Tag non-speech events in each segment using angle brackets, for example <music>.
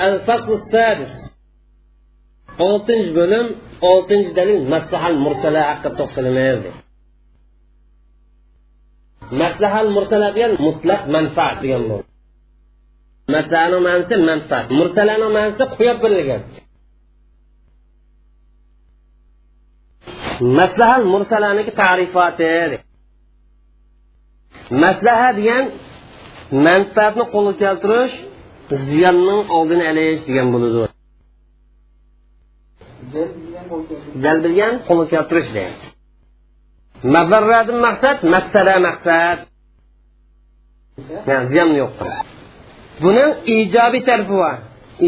الفصل السادس. قلتنج بلم قلتنج دليل مسلحة المرسلة حق التقصير المازي مسلحة المرسلة دي مطلق منفعة دي الله مسلحة المنفعة منفعة مرسلة المنفعة قوية بلغة مسلحة المرسلة نك تعريفات هذه مسلحة دي منفعة قلت يلترش دي ziyonning oldini olish degan bo'ladi. Jalb degan qo'lga keltirish degan. Mazarradan maqsad maqsada maqsad. Yani ziyon yo'qdir. Buning ijobiy tarafi bor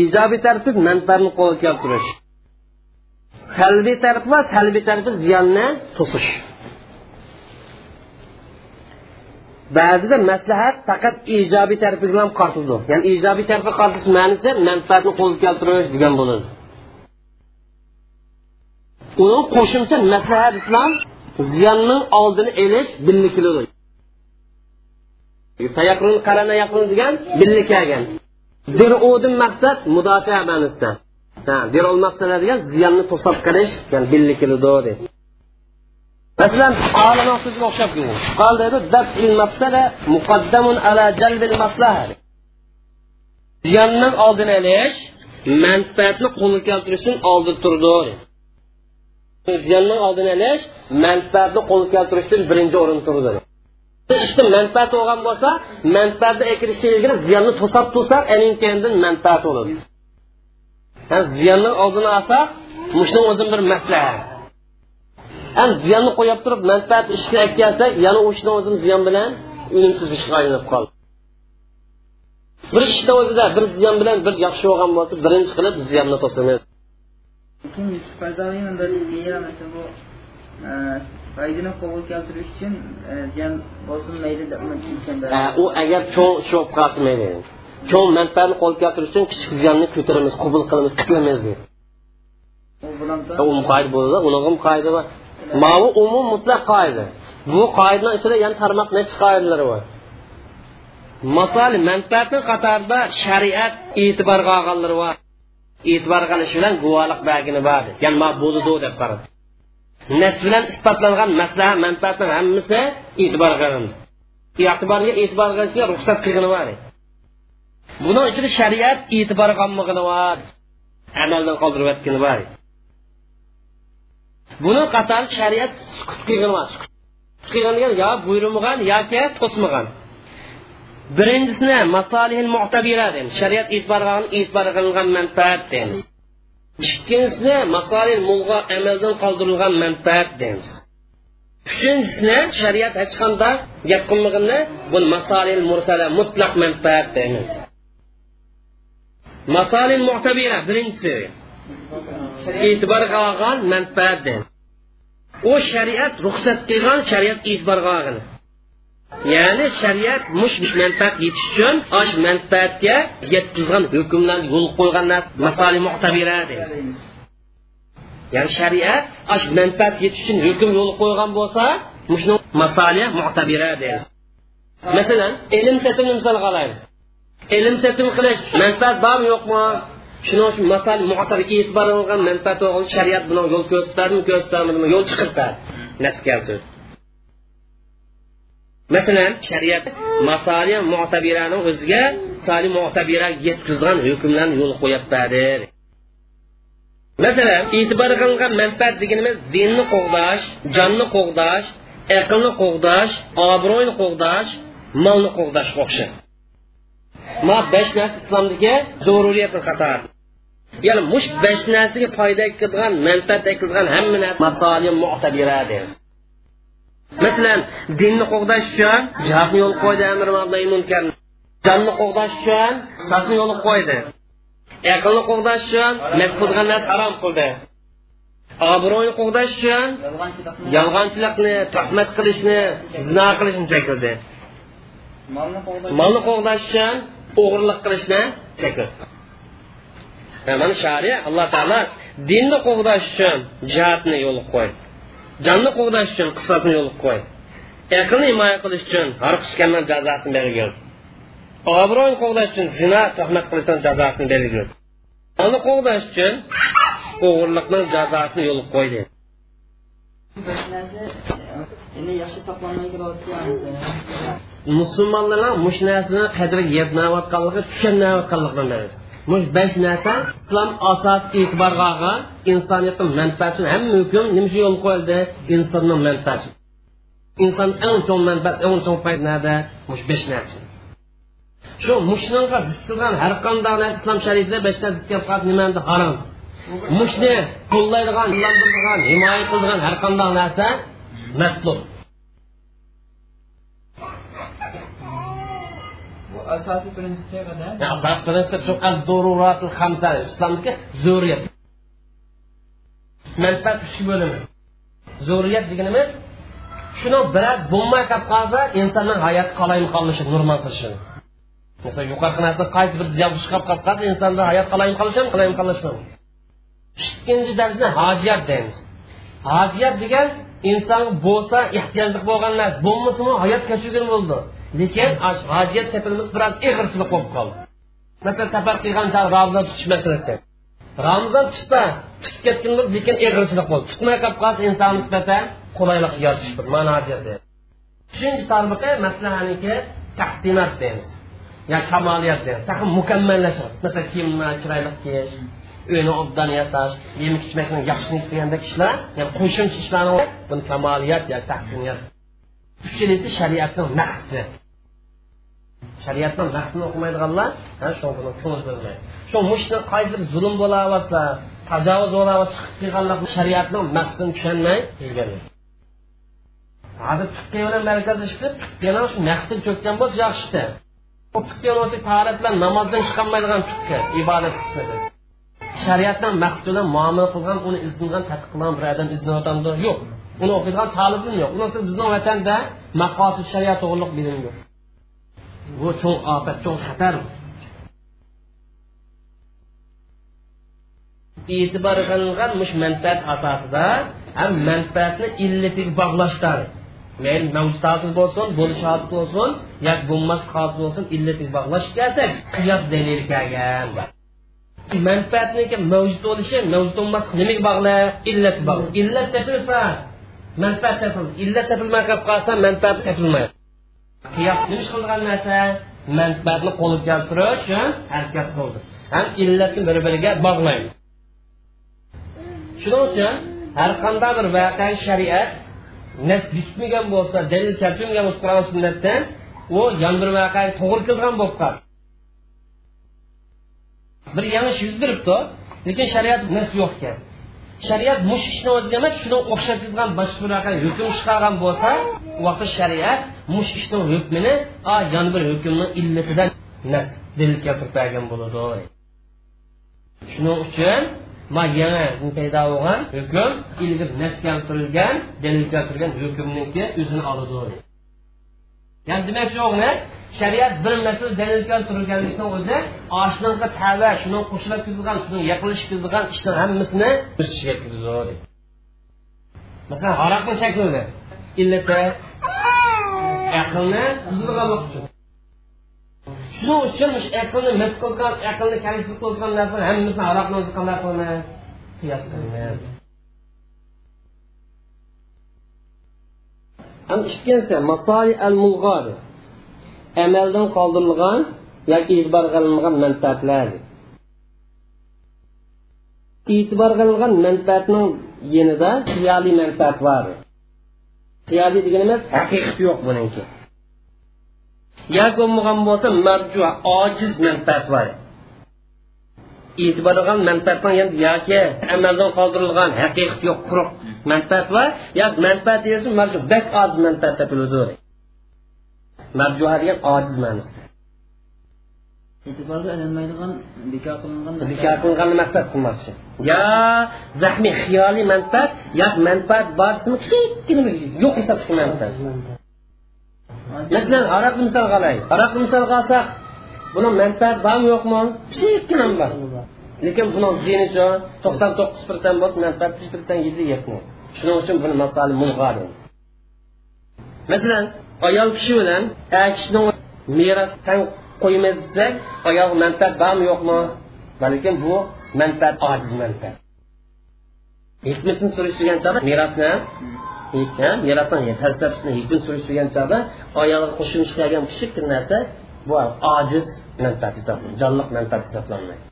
ijobiy tarafi manfaatni qo'lga keltirish. Salbiy tarafi bor salbiy tarafi ziyonni to'sish. Ba'zida maslahat faqat ijobiy tarafiga bilan qartildi ya'ni ijobiy tarafga qartish ma'nosi manfaatni qo'lga keltirish degan bo'ladi. Uni qo'shimcha maslahat islom ziyonning oldini olish birga keladi tayaqrun qarana yaqin degan birga kelgan dirudin maqsad mudofaa ma'nosida. Dirol maqsad degan ziyonni to'sab qilish ya'ni birga keladi masalan olima so'ziga o'xshab qol dedi dafil mafsada muqaddamun ala jalbil maslaha ziyonning oldini olish manfaatni qo'lga keltirishdan oldin turdi. Ziyonning oldini olish manfaatni qo'lga keltirishdan birinchi o'rin turdi. Ishda manfaat bo'lgan bo'lsa manfaatni ekilishga ilgari ziyonni to'sab tursak keyin manfaat bo'ladi. Ziyonni oldini olsak mushuni o'zi bir maslahat. Ham ziyonni qo'yib turib manfaat ishga olib kelsa yana u ishni o'zini ziyon bilan unumsiz ishga aylanib qoldi. Bir ishda o'zida bir ziyon bilan bir yaxshi bo'lgan bo'lsa birinchi qilib ziyonni bu foydani qo'lga keltirish uchun ziyon bo'lsin mayli u agar cho'ng cho'p qolsa mayli. Cho'ng manfaatni qo'lga keltirish uchun kichik ziyonni ko'taramiz qabul qilamiz tiklaymiz deydi u qoida bo'ladi uni ham qoida bor mavi umum mutlaq qoida. Bu qoidani ichida yana tarmoq necha qoidalari bor masal manfaatni qatorida shariat e'tiborga olganlari bor e'tibor qilish bilan guvohlik bagini bor. Ya'ni ma bo'ladi deb qaradi. Nas bilan isbotlangan maslaha manfaatni hammasi e'tibor qilindi. E'tiborga e'tibor qilishga ruxsat qilgani bor. Buni ichida shariat e'tibor qilmagani bor. Amaldan qoldirib yotgani bor. Buni qatori shariat sukut qilgan qilgan degan yo buyurmagan yoki to'smagan. Birinchisini masalihil mu'tabira deymiz shariat manfaat deymiz uchinchisini shariat hech qanday gap bu masalil mursala mutlaq mu'tabira e'tiborga olgan manfaat deymiz u shariat ruxsat qilgan shariat e'tiborga olgan ya'ni shariat mush manfaat yetish uchun osh manfaatga yetkazgan hukmlar yo'l qo'ygan masali mu'tabira deymiz ya'ni shariat osh manfaat yetish uchun hukm yo'l qo'ygan bo'lsa mushni masali mu'tabira deymiz masalan ilm satim misol qilaylik ilm satim qilish manfaat bormi yo'qmi? Shuning uchun masal muatar e'tibor qilingan manfaat shariat buni yo'l ko'rsatadimi ko'rsatadimi yo'l chiqirtadi nasib keltirdi masalan shariat masali mu'tabirani o'ziga sali mu'tabira yetkazgan hukmlarni yo'l qo'yib berdi masalan e'tibor qilingan manfaat deganimiz dinni qo'g'dash jonni qo'g'dash aqlni qo'g'dash obro'yni qo'g'dash molni qo'g'dashga o'xshaydi ma besh narsa islomdagi zaruriyatni qatar ya'ni mush besh narsaga foyda keladigan manfaat keladigan hamma narsa masoli mu'tabira deymiz masalan dinni qo'g'dash uchun jihodni yo'l qo'ydi amr munkar. Jonni qo'g'dash uchun safni yo'l qo'ydi. Aqlni qo'g'dash uchun nas qilgan narsa harom qildi. Obro'ni qo'g'dash uchun yolg'onchilikni tuhmat qilishni zino qilishni chekildi molni qo'g'dash uchun o'g'irlik qilishni chekildi mana shariat alloh taolo dinni qo'g'dash uchun jihatni yo'l qo'ydi jonni qo'g'dash uchun qissasini yo'l qo'ydi aqlni himoya qilish uchun har qishgandan jazosini bergan obro'ni qo'g'dash uchun zina tuhmat qilsang jazosini belgiladi uni qo'g'dash uchun o'g'irlikni jazosini yo'l qo'ydi yaxshi saqlanmay mush narsani qadriga yetmayotganligi tushunmayotganligidan mush besh narsa islom asos e'tiborga olgan insoniyatni manfaati hamma hukm nima shu yo'l qo'yildi? İnsonning manfaati. İnson eng cho'ng manfaat eng cho'ng foyda nada mush besh narsa shu mushnga zid qilgan har qanday narsa islom shariatida besh narsa zid qilgan nimani harom. Mushni qo'llaydigan himoya qiladigan har qanday narsa matlub asosiy prinsipga qadar asos prinsip shu dururatul hamsa islomdagi zo'riyat manfaat uch bo'limi. Zo'riyat deganimiz shuni biroz bo'lmay qolib qolsa insonning hayoti qalayimqonlishi nurmansishi masalan yuqorqi narsa qaysi bir ziyon chiqib qolib qolsa insonda hayot qalayim qolishmi qalayim qolishmi? Ikkinchi darsni hojiyat deymiz. Hojiyat degan inson bo'lsa ehtiyojli bo'lgan narsa bo'lmasimi hayot kechirgan bo'ldi. Lekin vaziyat tepimiz biroz ig'irchilik bo'lib qoldi. Masalan safar qilgan ramzon tutish masalasi ramzon tutsa tutib ketganmiz lekin ig'irchilik bo'ldi tutmay qolib qolsa inson nisbatan qulaylik yaratishdir mana hojiyat uchinchi tarbiqi maslahaniki taqsimot deymiz. Ya'ni kamoliyat deymiz. Mukammallash masalan kiyimni chiroyli kiyish uyni obdan yasash yemak ichmakni yaxshini istaganda kishilar ya'ni qo'shimcha ishlarni buni kamoliyat yoki taqsimiyat. Uchinchisi shariatning naqsi. Shariatni naqsini o'qimaydiganlar shu ko'ngil bo'lmaydi. Shu mushni qaysi bir zulm bo'layotsa tajovuz bo'layotsa qilganlar shariatning maqsadini tushunmay yurgan hozir tukka bilan markazlashib tukkani shu naqsdan cho'kkan bo'lsa yaxshida. U tukka bo'lsa tahorat bilan namozdan chiqolmaydigan tukka ibodat qismida shariatdan maqsad bilan muomala qilgan uni izlagan tadqiq qilgan bir odam izlayotgandi yo'q. Uni o'qiydigan talibim yo'q. Unisi bizni vatanda maqosid shariat to'g'riliq bilim yo'q. Bu çox afət, çox xətər. İtibar qılınğan müş mənfəət əsasında həm mənfəətini illətə bağlaşdır. Mənim məvcudatım olsun, buluş halı olsun, ya bulmaz halı olsun, illətə bağlaş gəlsək, qiyas dəlil gələn. Mənfəətini ki, mövcud oluşu, mövcud olmaz, nəmə bağlı? İllət bağlı. İllət tepilsə, mənfəət tepil. İllət tepilmə qalsa, mənfəət tepilməyir. Qiyos nima qilgan narsa manfaatni qo'lga keltirish uchun harakat qildi. Ham illatni bir biriga bog'laydi. Shuning uchun har qanday bir voqea shariat nas bitmagan bo'lsa dalil keltirmagan bo'lsa qur'on sunnatdan u yon bir voqeaga to'g'ri kelgan bo'lib qoldi bir yangish yuz beribdi lekin shariat nas yo'q ekan shariat mush ishni o'ziga emas shuni o'xshab boshqa bir hukm chiqargan bo'lsa u shariat mush ishni hukmini yana bir hukmni illatidan nas dalil keltirib bergan bo'ladi. Shuning uchun ma yana bu paydo bo'lgan hukm ilgir nas keltirilgan dalil keltirgan hukmniki o'zini oladi. Ya'ni demak shu shariat bir masala dalil keltirilganlikni o'zi oshnanga tava shuni qo'shilib kizilgan shuni yaqinlashib kizilgan ishni hammasini o'z ichiga kirgizadi. Masalan aroqni chekladi illati aqlni buzilganlik uchun shuning uchun aqlni mis qilgan aqlni kamsiz qilgan narsa hammasini aroqni o'zi qanday qiladi qiyos qiladi ham ikkinchisi masoli al mulg'or amaldan qoldirilgan yoki e'tibor qilinmagan manfaatlar e'tibor qilingan manfaatning yanida xiyoliy manfaat bor xiyoliy deganimiz haqiqat yo'q buniki. Yoki bo'lmagan bo'lsa marju ojiz manfaat bor. E'tibor qilgan manfaatdan yoki amaldan qoldirilgan haqiqat yo'q quruq manfaat bor. Yo manfaat esa marju bak ojiz manfaat topiladi marjuha degan ojiz ma'nosida e'tiborga ilinmaydigan bekor qilingan bekor qilinganni maqsad qilmoqchi. Yo zahmiy xiyoliy manfaat yo manfaat borsimi kichikkina yo'q hisob chiqqan manfaat. Masalan aroqni misol qilaylik aroqni misol qilsak buni manfaat bormi yo'qmi kichikkina bor lekin buni ziynichi to'qson to'qqiz persent bo'lsa manfaat uch persent yedi yo'qmi shuning uchun buni masali mulg'o deymiz. Masalan ayol kishi bilan kishini meros tang qo'ymaymiz desak ayol manfaat bormi yo'qmi? Balkim bu manfaat ojiz manfaat. Hikmatni surishtirgan chog'da merosni merosni falsafasini hikmat surishtirgan chog'da ayolga qo'shimcha qilgan kichik narsa bu ojiz manfaat hisoblanadi jonliq manfaat hisoblanmaydi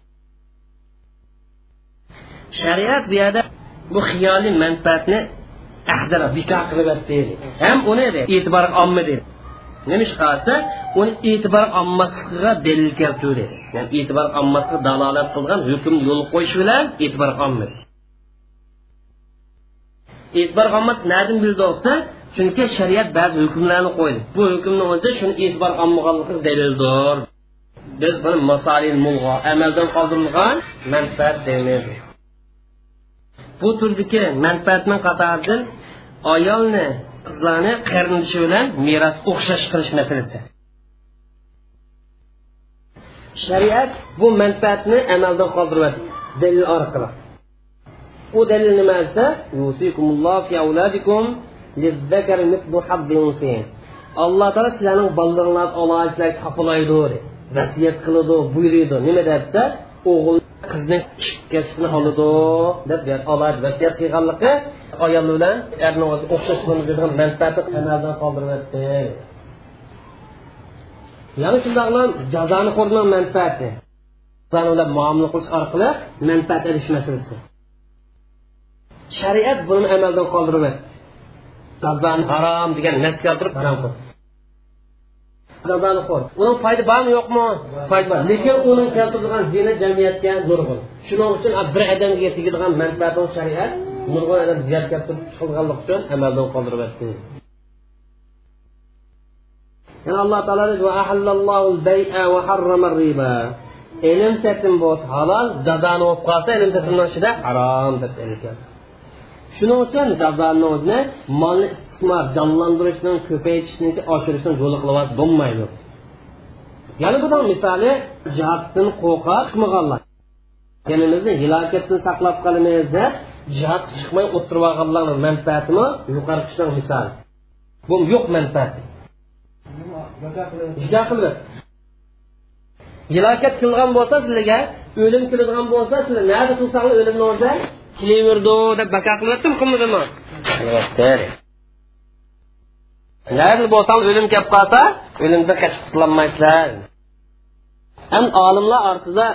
shariat bu yerda bu xiyoliy manfaatni ahdara bekor qilib deydi ham uni e'tibor olmadi nima ish qilsa uni e'tibor olmasligiga dalil keltirdi ya'ni e'tibor olmasligiga dalolat qilgan hukmni yo'l qo'yish bilan e'tibor olmadi e'tibor olmas nadan bildi olsa chunki shariat ba'zi hukmlarni qo'ydi bu hukmni o'zi shuni e'tibor olmaganligi dalildir biz buni masalil mulg'o amaldan qoldirilgan manfaat deymiz bu turdagi manfaatning qatoridan ayolni qizlarni qarindishi bilan meros o'xshash qilish masalasi. Shariat bu manfaatni amaldan qoldiryapti dalil orqali. U dalil nima desa alloh taolo sizlarning bolalaringlar aloyishlarga topilaydi vasiyat qiladi buyuriydi nima desa o'g'il qizni ikkasini oladi deb oladi vasiyat qilganligi ayol bilan erni o'zi o'xshash bo'ladigan manfaatni amaldan qoldiryapti yana shundoqla jazoni qo'rning manfaati. Ular muomala qilish orqali manfaat ilish masalasi. Shariat buni amaldan qoldiryapti jazoni harom degan nas keltirib harom qildi. Jazoni qo'r uning foyda bormi yo'qmi foyda bor. Lekin uning keltirgan zina jamiyatga nurg'un. Shuning uchun bir odamga tegadigan manfaatni shariat nurg'un odam ziyat keltirib qilganlik uchun amaldan qoldiryapti yana alloh taolo ilm satim bo'lsa halol jazoni bo'lib qolsa ilm satimni ichida harom deb shuning uchun jazoni o'zini molni istismor jonlantirishni ko'paytirishni oshirishni yo'li qilib bo'lmaydi. Yana buning misoli jihatdan qo'rqa chiqmaganlar. Dinimizni hilokatdan saqlab qolamiz deb jihatga chiqmay o'tirib olganlarni manfaatimi? Yuqori qishdan misoli. Bu yo'q manfaat. Juda qilib. Hilokat qilgan bo'lsa sizlarga o'lim keladigan bo'lsa sizlar nada qilsanglar o'limni o'zi? Kelaverdi deb baka qilyaptimi qilmadimi nari bo'lsang o'lim kelib qolsa o'limdan qochib qutulolmaysizlar. Ham olimlar orasida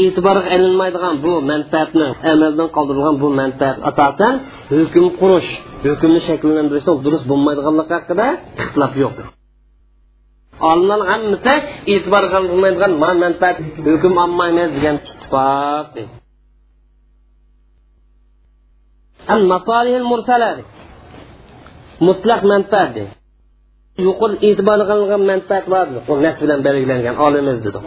e'tiborga ilinmaydigan bu manfaatni amaldan qoldirilgan bu manfaat asosan hukm qurish hukmni shakllantirishda durust bo'lmaydiganligi haqida ixtilof yo'qdir. Olimlar hammasi e'tibor qilmaydigan manfaat hukm al masalihil mursala mutlaq manfaat deydi yuqori e'tibor qilingan manfaat bor u nas bilan belgilangan olimiz dedi.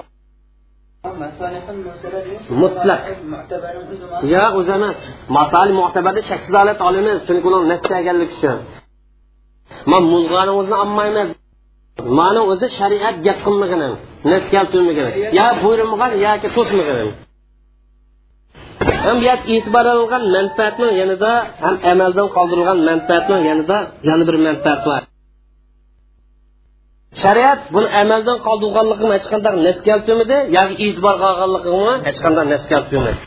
Mutlaq. Yo o'zi emas masali mu'tabarda shaksiz holat olamiz chunki ular nas uchun. Man muzg'ani o'zini olmayman mani o'zi shariat gap qilmagani nas keltirmagan yo buyurmagan yoki to'smagan ham bu e'tibor olingan manfaatni yanada ham amaldan qoldirilgan manfaatni yanada yana bir manfaat bor. Shariat buni amaldan qoldirganligini hech qanday nas keltirmadi yoki e'tiborga olganligini hech qanday nas keltirmadi.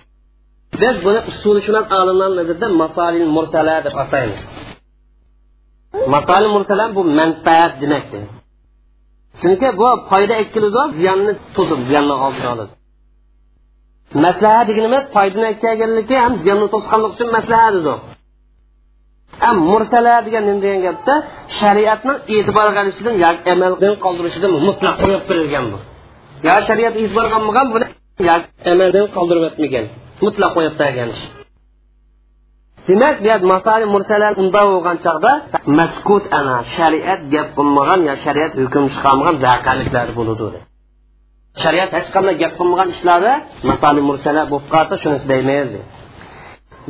Biz buni usulishunos olimlar nazarida masolil mursala deb ataymiz. Masolil mursala bu manfaat demakdir. Chunki bu foyda ikkilidi ziyonni to'sib ziyonni oldini oladi maslaha deganimiz foydani kelganligi ham ziyonni to'sqanlik uchun maslaha dedi. Ham mursala degan nima degan gap desa shariatni e'tiborga olishidan yoki amaldan qoldirishidan mutlaq qo'yib berilgan bu. Yo shariat e'tibor qilmagan buni yoki amaldan qoldirib o'tmagan. Mutlaq qo'yib demak unda bo'lgan chog'da maskut ana shariat gap qilmagan yo shariat hukm chiqarmagan vaqaliklar bo'ladi. Shariat hech qanday gap qilmagan ishlari masali mursala bo'lib qolsa shuni deymiz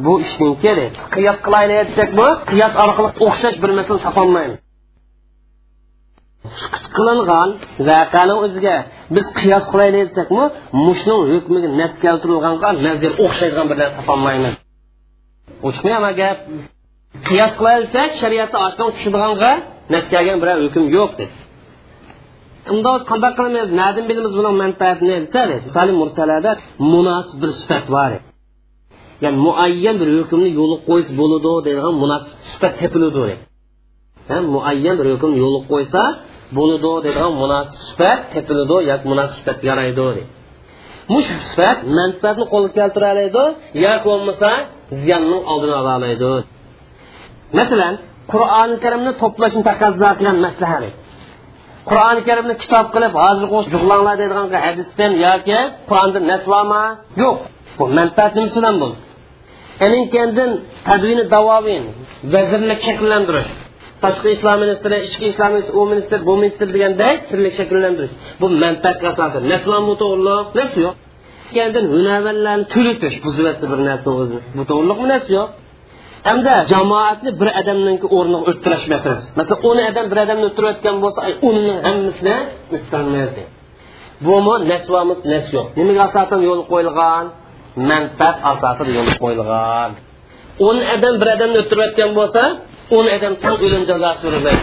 bu ishning kerak. Qiyos qilaylik desak bu qiyos orqali o'xshash bir masala topolmaymiz qilingan vaqani o'ziga biz qiyos qilaylik desakmi mushning hukmiga nas keltirilganga nazar o'xshaydigan bir narsa topolmaymiz o'chmayama gap. Qiyos qilaylik desak shariatda oshdan tushadiganға nas kelgan biror hukm yo'q dedi. Unda qanday qilamiz? Nadan bilamiz buning manfaatini. Desa misoli mursalada munosib bir sifat bor. Ya'ni muayyan bir hukmni yo'li qo'yish bo'ladi deydigan munosib sifat tepiladi muayyan bir hukm yo'li qo'ysa bo'ladi deydigan munosib sifat tepiladi yoki munosib sifat yaraydi. Mush sifat manfaatni qo'lga keltira oladi yoki bo'lmasa ziyonning oldini ola oladi. Masalan qur'oni karimni to'plashni taqozo qilgan maslahat qur'oni karimni kitob qilib hozir jug'langlar deydigan hadisdan yoki qur'onda naslama yo'q. Bu manfaat nimasidan bu aninkandin tadvini davovin vazirlik shakllantirish. Tashqi ishlar ministri ichki ishlar ministri u ministr bu ministr deganday turli shakllantirish. Bu manfaatga asosan naslom to'g'riliq narsa yo'q? Kendin hunarvarlarni tulitish buziversa bir narsa o'zini bu to'g'riliqmi narsa yo'q hamda jamoatni bir odamniki o'rniga o'ttirish masalasi masalan o'n odam bir odamni o'ttirayotgan bo'lsa uni hammasini o'ttirolmaydi bumi nasvamiz nas yo'q. Nimaga asosan yo'l qo'yilgan? Manfaat asosida yo'l qo'yilgan. O'n odam bir odamni o'ttirayotgan bo'lsa o'n odam tang o'lim jazosi berilmaydi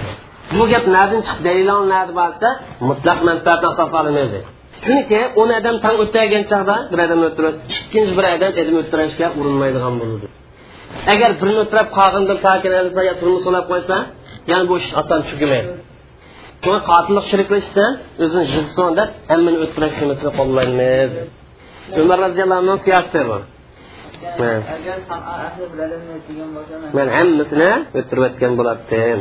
bu gap nadan chiqdi? Nadi bo'lsa mutlaq manfaatni asos olmaydi chunki o'n odam tang o'tayotgan chog'da bir odamni o'ttirasiz ikkinchi bir odam ilm o'ttirishga urinmaydigan bo'ladi. Agar birini o'tirib qolgandan yo turmush so'lab qo'ysa yana bu ish oson tugamaydi shunga qotillik shiriklashdan o'zini jilson deb hammani o'tirish nimasini qo'llaymiz umar roziyallohu anhu siyosati bu. Man hammasini o'tirib o'tgan bo'lardim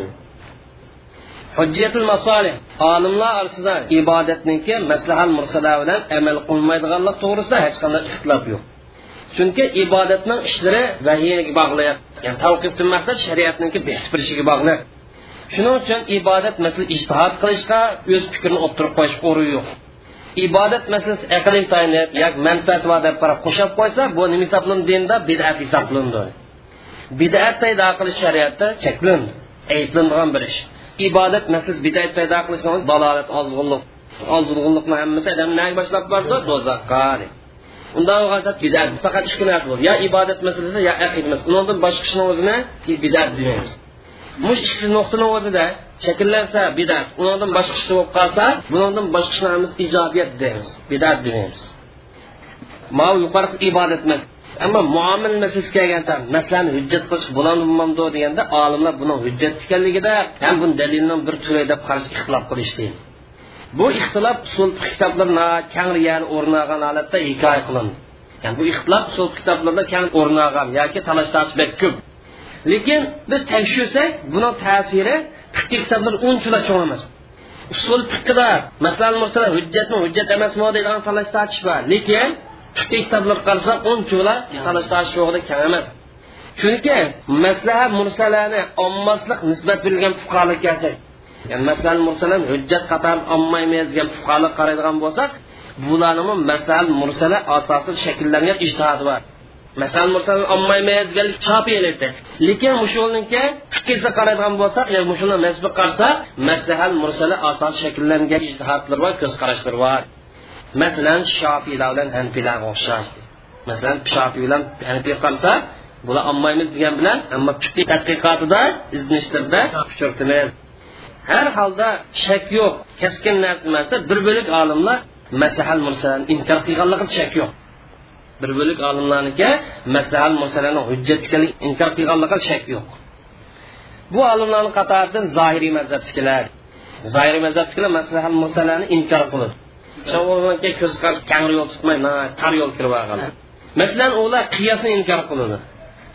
hujjatul masolih olimlar orasida ibodatniki maslahal mursalar bilan amal qilmaydiganlik to'g'risida hech qanday ixtilof yo'q. Chunki ibodatning ishlari vahiyga bog'liq ya'ni tavqifdan maqsad shariatniki berishiga bog'liq shuning uchun ibodat masala ijtihod qilishga o'z fikrini o'ttirib qo'yish o'rin yo'q. Ibodat masalasi aqliy va deb qarab qo'shib qo'ysa bu nima hisoblanadi dinda bidat hisoblanadi bidat paydo qilish shariatda cheklandi ayblanadigan bir ish. Ibodat masalasi bidat paydo qilish dalolat ozg'unlik ozg'unlikni hammasi odam naga boshlab bordi? Do'zaxqa undan olgancha bidat. Faqat ikki narsa bo'ldi. Yo ibodat masalasi yo aqid masalasi undan boshqa ishni o'zini bidat demaymiz. Mush ikki nuqtani o'zida shakllansa bidat undan boshqa ish bo'lib qolsa bundan boshqa ishlarimiz ijobiyat deymiz bidat demaymiz. Mau yuqorisi ibodat emas ammo muomil masalasi kelgancha masalani hujjat qilish bo'ladimi deganda olimlar buning hujjat ekanligida ham buni dalilning bir turi deb qarash ixtilof qilishdi bu ixtilof usul kitoblarna kangriyani o'rin olgan holatda hikoya qilindi. Ya'ni bu ixtilof usul kitoblarda kang o'rin olgan yoki talash tartib ko'p. Lekin biz tekshirsak buni ta'siri fiqh kitoblar unchalar cho'ng emas. Usul fiqida masalan masalan hujjatmi hujjat emasmi deydigan talash tortish bor. Lekin fiqh kitoblarga qarasak unchalar talash tortish kam kang emas. Chunki maslaha mursalani ommaslik nisbat berilgan fuqarolik kelsak ya'ni masalan mursalan hujjat qator ommaymiz degan fuqarolik qaraydigan bo'lsak bularni masal mursala asosi shakllangan ijtihodi bor masal mursal ommaymiz degan shopiylikda lekin mushulniki fikrga qaraydigan bo'lsak yo mushulni mazbi qarasak maslahal mursala asosi shakllangan ijtihodlar bor ko'z qarashlar bor masalan shopiylar bilan hanfiylar o'xshash masalan shopiy bilan hanfiy qarasa bular olmaymiz degan bilan ammo fiqh tadqiqotida izlanishlarda uchirtimiz har holda shak yo'q. Keskin narsa bir bo'lik olimlar masahal mursalani inkor qilganligida shak yo'q. Bir bo'lik olimlarniki masahal mursalani hujjat ekanligi inkor qilganligida shak yo'q. Bu olimlarni qatoridan zohiriy mazhabnikilar zohiriy mazhabnikilar masahal mursalani inkor qiladi ko'z qarash kangri yo'l tutmay tar yo'l kirib olgan masalan ular qiyosni inkor qiladi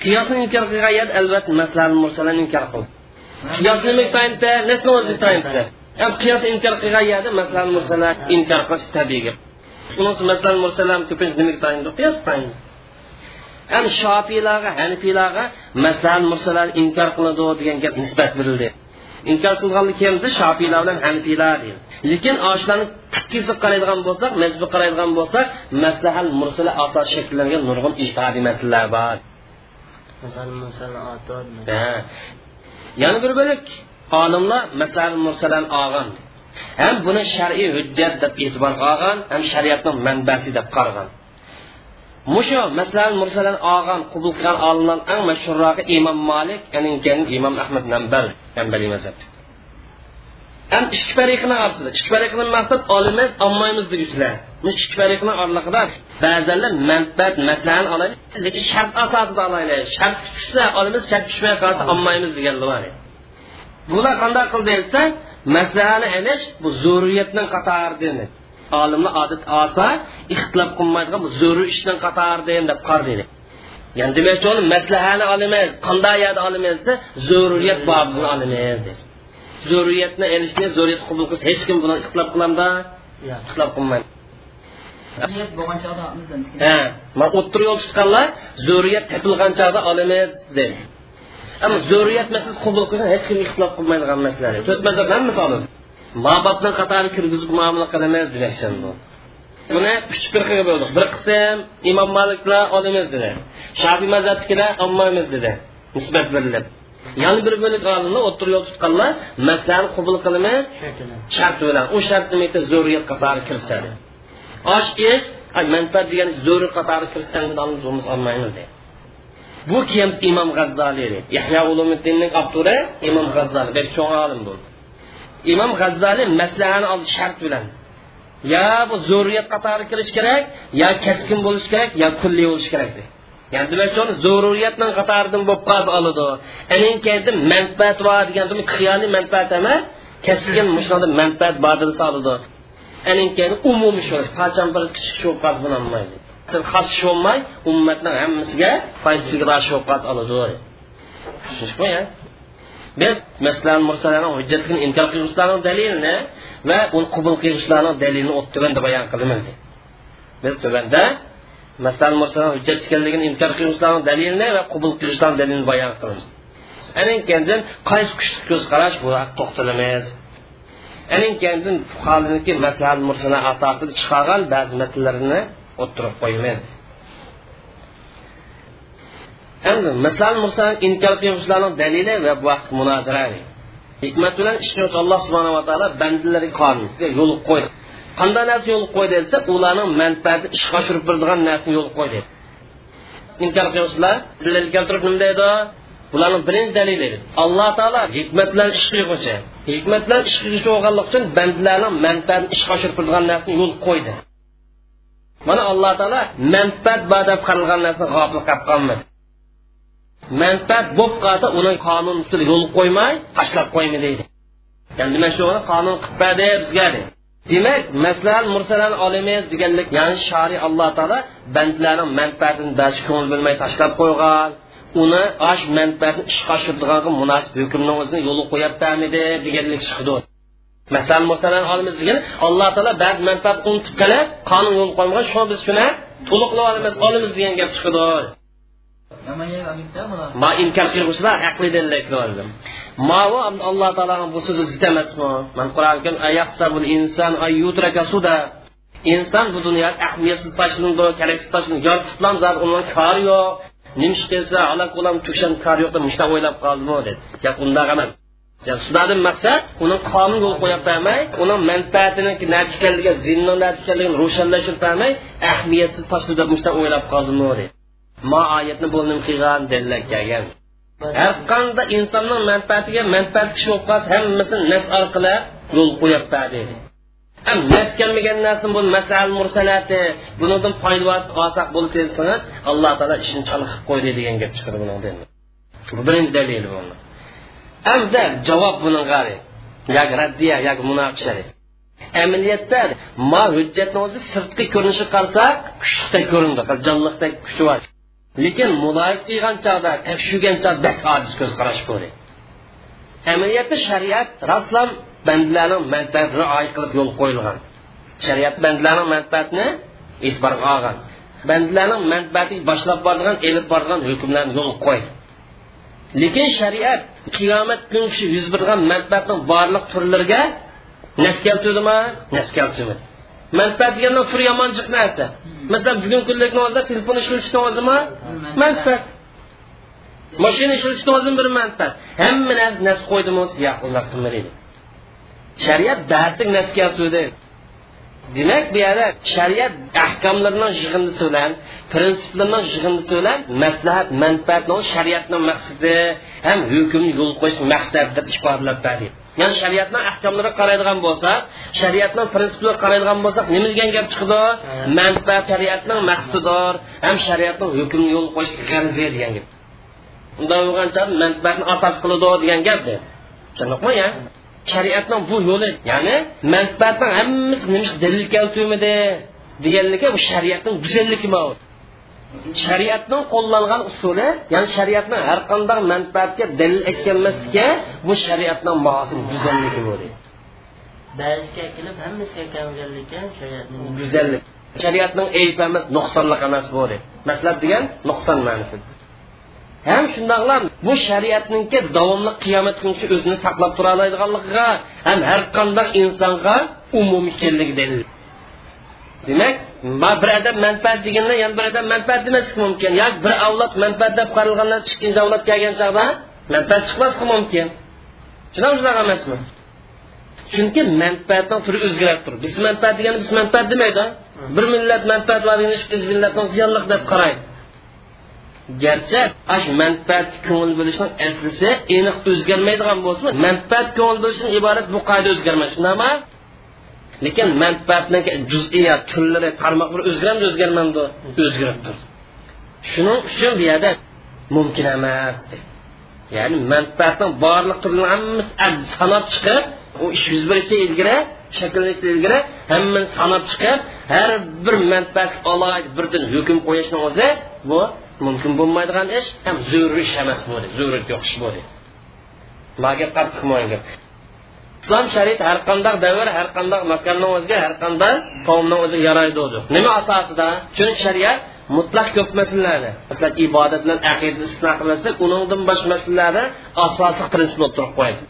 qiyosni inkor qilgan yer albatta maslahal mursalani inkor qiladi qiyos nima tayinda nasni o'zi tayinda qiyos inkor qilgan yerda masalan mursalar inkor qilish tabiiy gap. Masalan mursalar ko'pincha nimaga tayinda? Qiyos tayinda ham shofiylarga hanifiylarga masalan mursalar inkor qiladi degan gap nisbat berildi. Inkor qilganlik kelsa shofiylar bilan hanifiylar deydi. Lekin oshlarni takkisi qaraydigan bo'lsak mazbi qaraydigan bo'lsak maslahal mursala asos shakllangan nurg'un ijtihodiy masalalar bor. Yana bir bo'lik olimlar masalal mursalan olgan ham buni shar'iy hujjat deb e'tiborga olgan ham shariatning manbasi deb qaragan mushu masalal mursalan olgan qabul qilgan olimlar eng mashhurroqi imom molik imom ahmad nambal hambaliy mazhab ham ikki fariqni orasida ikki fariqni maqsad olimiz olmaymiz deguchilar bu ikki fariqni oralig'ida ba'zanlar manfaat maslahani olayli lekin shart asosida olaylik shart tushsa olamiz shart tushmay qolsa olmaymiz deganlar bor bular qanday qildi desa maslahani ilish bu zurriyatning qatoridan olimni odat olsa ixtilof qilmaydigan bu zo'ri ishning qatoridan deb qardi ya'ni demakchi uni maslahani olamiz qanday yerda olamiz desa zo'riyat bobini olamiz zo'riyat qabul qilsa hech kim buni ixtilof qilamda ixtilof qilmaydi man o'ttir yo'l tutganlar zo'riyat topilgan chog'da olamiz dedi. Ammo masalasi hech kim ixtilof qilmaydigan masala to'rt mazhab hammasi oladi mabobni qatori kirgizib muomala qilamiz demoqchi bu buni uch firqaga bo'ldik. Bir qism imom maliklar olamiz dedi. Shafiy mazhabnikilar olmaymiz dedi. Nisbat berilib. Yana bir bo'lik olimlar o'ttir yo'l tutganlar masalani qabul qilamiz. Shart bilan u shart nima zo'riyat qatori kirishadi. Osh ish manfaat degan zo'ri qatori kirishdan bo'lmasa olmaymiz deydi bu kim imom g'azzoliy yahyo ulumiddinning abduri imom g'azzoliy bir cho'ng olim bo'ldi imom g'azzoliy maslahani oldi shart bilan. Yo bu zo'riyat qatori kirish kerak yo kaskin bo'lishi kerak yo kulliy bo'lishi kerak deydi ya'ni demakchi uni zo'ruriyatning qatoridan bo'lib qolsa oladi anin keyin manfaat bor degan xiyoliy manfaat emas keskin mushunda <laughs> manfaat bor desa oladi anin umumiy shu parchani bir kichik sho'qqasi bilan olmaydi? Bo'lmaydi xos shu bo'lmay ummatning hammasiga foydasiga shu oladi tushunishmi biz masalan mursalarni hujjatligini inkor qiluvchilarning dalilini va uni qabul qiluvchilarning dalilini o'ttirganda bayon qilamiz biz tuvanda masalan mursalar hujjat ekanligini inkor qiluvchilarning dalilini va qabul qiluvchilarning dalilini bayon qilamiz. Anin qaysi kuchli ko'z qarash bu to'xtalamiz. Anin keyin fuqarolarniki maslahat mursala asosida chiqargan ba'zi masalalarni o'ttirib qo'yamiz endi masalan mursal inkor qiluvchilarning dalili va bu vaqt munozara hikmat bilan ish qiluvchi alloh subhanava taolo yo'l qo'ydi qanday narsa yo'l qo'ydi desa ularning manfaati ishga oshirib beradigan narsani yo'l qo'ydi bularning birinchi dalili alloh taolo hikmat bilan ish qilg'uchi hikmat bilan ish qilish bo'lganligi uchun bandlarning manfaatini ishga oshirib beradigan narsani yo'l qo'ydi. Mana alloh taolo manfaat bor deb qaralgan narsani g'ofil qilib qolmadi. Manfaat bo'lib qolsa uni qonun ustida yo'l qo'ymay tashlab qo'yma deydi. Ya'ni demak shu qonun qilibmadi bizga deydi demak maslahat mursalan olamiz deganlik ya'ni shariy alloh taolo bandlarning manfaatini ba'zi ko'ngil bilmay tashlab qo'ygan uni osh manfaatni ishga oshirdiganga munosib hukmni o'zini yo'li qo'yib deganlik chiqdi. Masalan masalan olamiz degan alloh taolo ba'zi manfaat unutib qolib qonun yo'l qo'ymagan shu biz shuni to'liqlab olamiz olamiz degan gap chiqdi. Ma inkor qilg'uvchilar haqli ma mavu alloh taoloni bu so'zi zid emasmi man qur'on ayaqsabul inson ayutraka suda. Inson bu dunyoda ahamiyatsiz tashlandi keraksiz tashlandi yoritiblam zot undan kori yo'q. Nimish qilsa halok bo'lam tukshan kori yo'q deb mushta o'ylab qoldimi dedi. Gap undaq emas. Shulardan maqsad uni qonun yo'l qo'yib bermay uni manfaatini natijaliga zinni natijaligini ro'shanlashtirib bermay ahamiyatsiz tashladi deb mushta o'ylab qoldimi dedi. Ma oyatni bo'lim qilgan dalillar kelgan har qanday insonning manfaatiga manfaat kishi bo'lib qolsa hammasini nas orqali yo'l qo'yib berdi ham nas kelmagan narsa bu masal mursalati bunidan foyda olsak bo'lib desangiz alloh taolo ishini chalqib qo'ydi degan gap chiqadi bundan bu birinchi dalil bu hamda javob buninga yoki raddiya yoki munoqisha amaliyotda ma hujjatni o'zi sirtqi ko'rinishi qarasak kuchlikda ko'rindi jonliqdek kuchi bor. Lekin muloyiz qilgan chog'da tekshirgan chog'da ojiz ko'z qarash bo'ldi. Amaliyotda shariat raslam bandlarning manfaatini rioya qilib yo'l qo'yilgan. Shariat bandlarning manfaatini e'tiborga olgan. Bandlarning manfaati boshlab borgan elib borgan hukmlarni yo'l qo'ydi lekin shariat qiyomat kuni yuz bergan manfaatning barliq turlariga nas keltirdimi nas keltirmadi. Manfaat deganda tur yomonchiq narsa. Masalan bugungi kunlikni o'zida telefon ishlatishni o'zimi? Manfaat. Mashina ishlatishni o'zim bir manfaat. Hamma narsa nas qo'ydimi? Yo'q ular qilmaydi. Shariat darslik nas keltirdi demak bu yerda shariat ahkomlarining yig'indisi bilan prinsiplarining yig'indisi bilan maslahat manfaatni shariatni maqsadi ham hukmni yo'l qo'yish maqsad deb ifodalab berdi ya'ni shariatning ahkomlariga qaraydigan bo'lsak shariatning prinsiplariga qaraydigan bo'lsak nima degan gap chiqdi? Manfaat shariatning maqsadidir ham shariatning hukmini yo'l qo'yish g'arzi degan gap. Unday bo'lgancha manfaatni asos qiladi degan gap tushundingmi shariatning bu yo'li ya'ni manfaatning hammasi nima dalil keltirmadi deganligi bu shariatning go'zalligi shariatning qo'llangan usuli ya'ni shariatning har qanday manfaatga dalil aytganmasga bu shariatning mosim go'zalligi bo'ldi. Ba'ziga kelib hammasiga kelganligi shariatning go'zallik shariatning aybi emas nuqsonlik emas bo'ldi. Matlab degan nuqson ma'nosi ham shundoqlam bu shariatninki davomli qiyomat kunigacha o'zini saqlab tura oladiganligiga ham har qanday insonga umumiy ekanligi dalil demak bir odam manfaat deganda yana bir odam manfaat demasligi mumkin yoki bir avlod manfaat deb qaralgandan ikkinchi avlod kelgan chog'da manfaat chiqmasligi mumkin shunaqa shunaqa emasmi chunki manfaatning turi o'zgarib biz manfaat deganda biz manfaat demaydi bir millat manfaat millatni ziyonliq deb qaraydi garchi shu manfaat ko'ngil bo'lishning aslisi aniq o'zgarmaydigan bo'lsa manfaat ko'ngil bo'lishdan iborat bu qoida o'zgarmaydi. Shundaqmi lekin manfaatni juz'iyat turlari tarmoqlari o'zgaradi o'zgarmadi. O'zgarib turdi shuning uchun bu yerda mumkin emas ya'ni manfaatni borliq turlarini hammasi sanab chiqib u ish yuz berishdan ilgari shakllanishdan ilgari hammani sanab chiqib har bir manfaat alohida birdan hukm qo'yishni o'zi bu mumkin bo'lmaydigan ish ham zo'r ish emas bo'ldi zo'rut yo'q ish bo'ldi bularga qattiq gap islom shariat har qanday davr har qanday makonning o'ziga har qanday qavmni o'ziga yaraydi nima asosida? Chunki shariat mutlaq ko'p masalalarni masalan ibodat bilan aqida istisno qilmasak uningdan boshqa masalalarni asosiy prinsip bo'lib turib qo'yadi.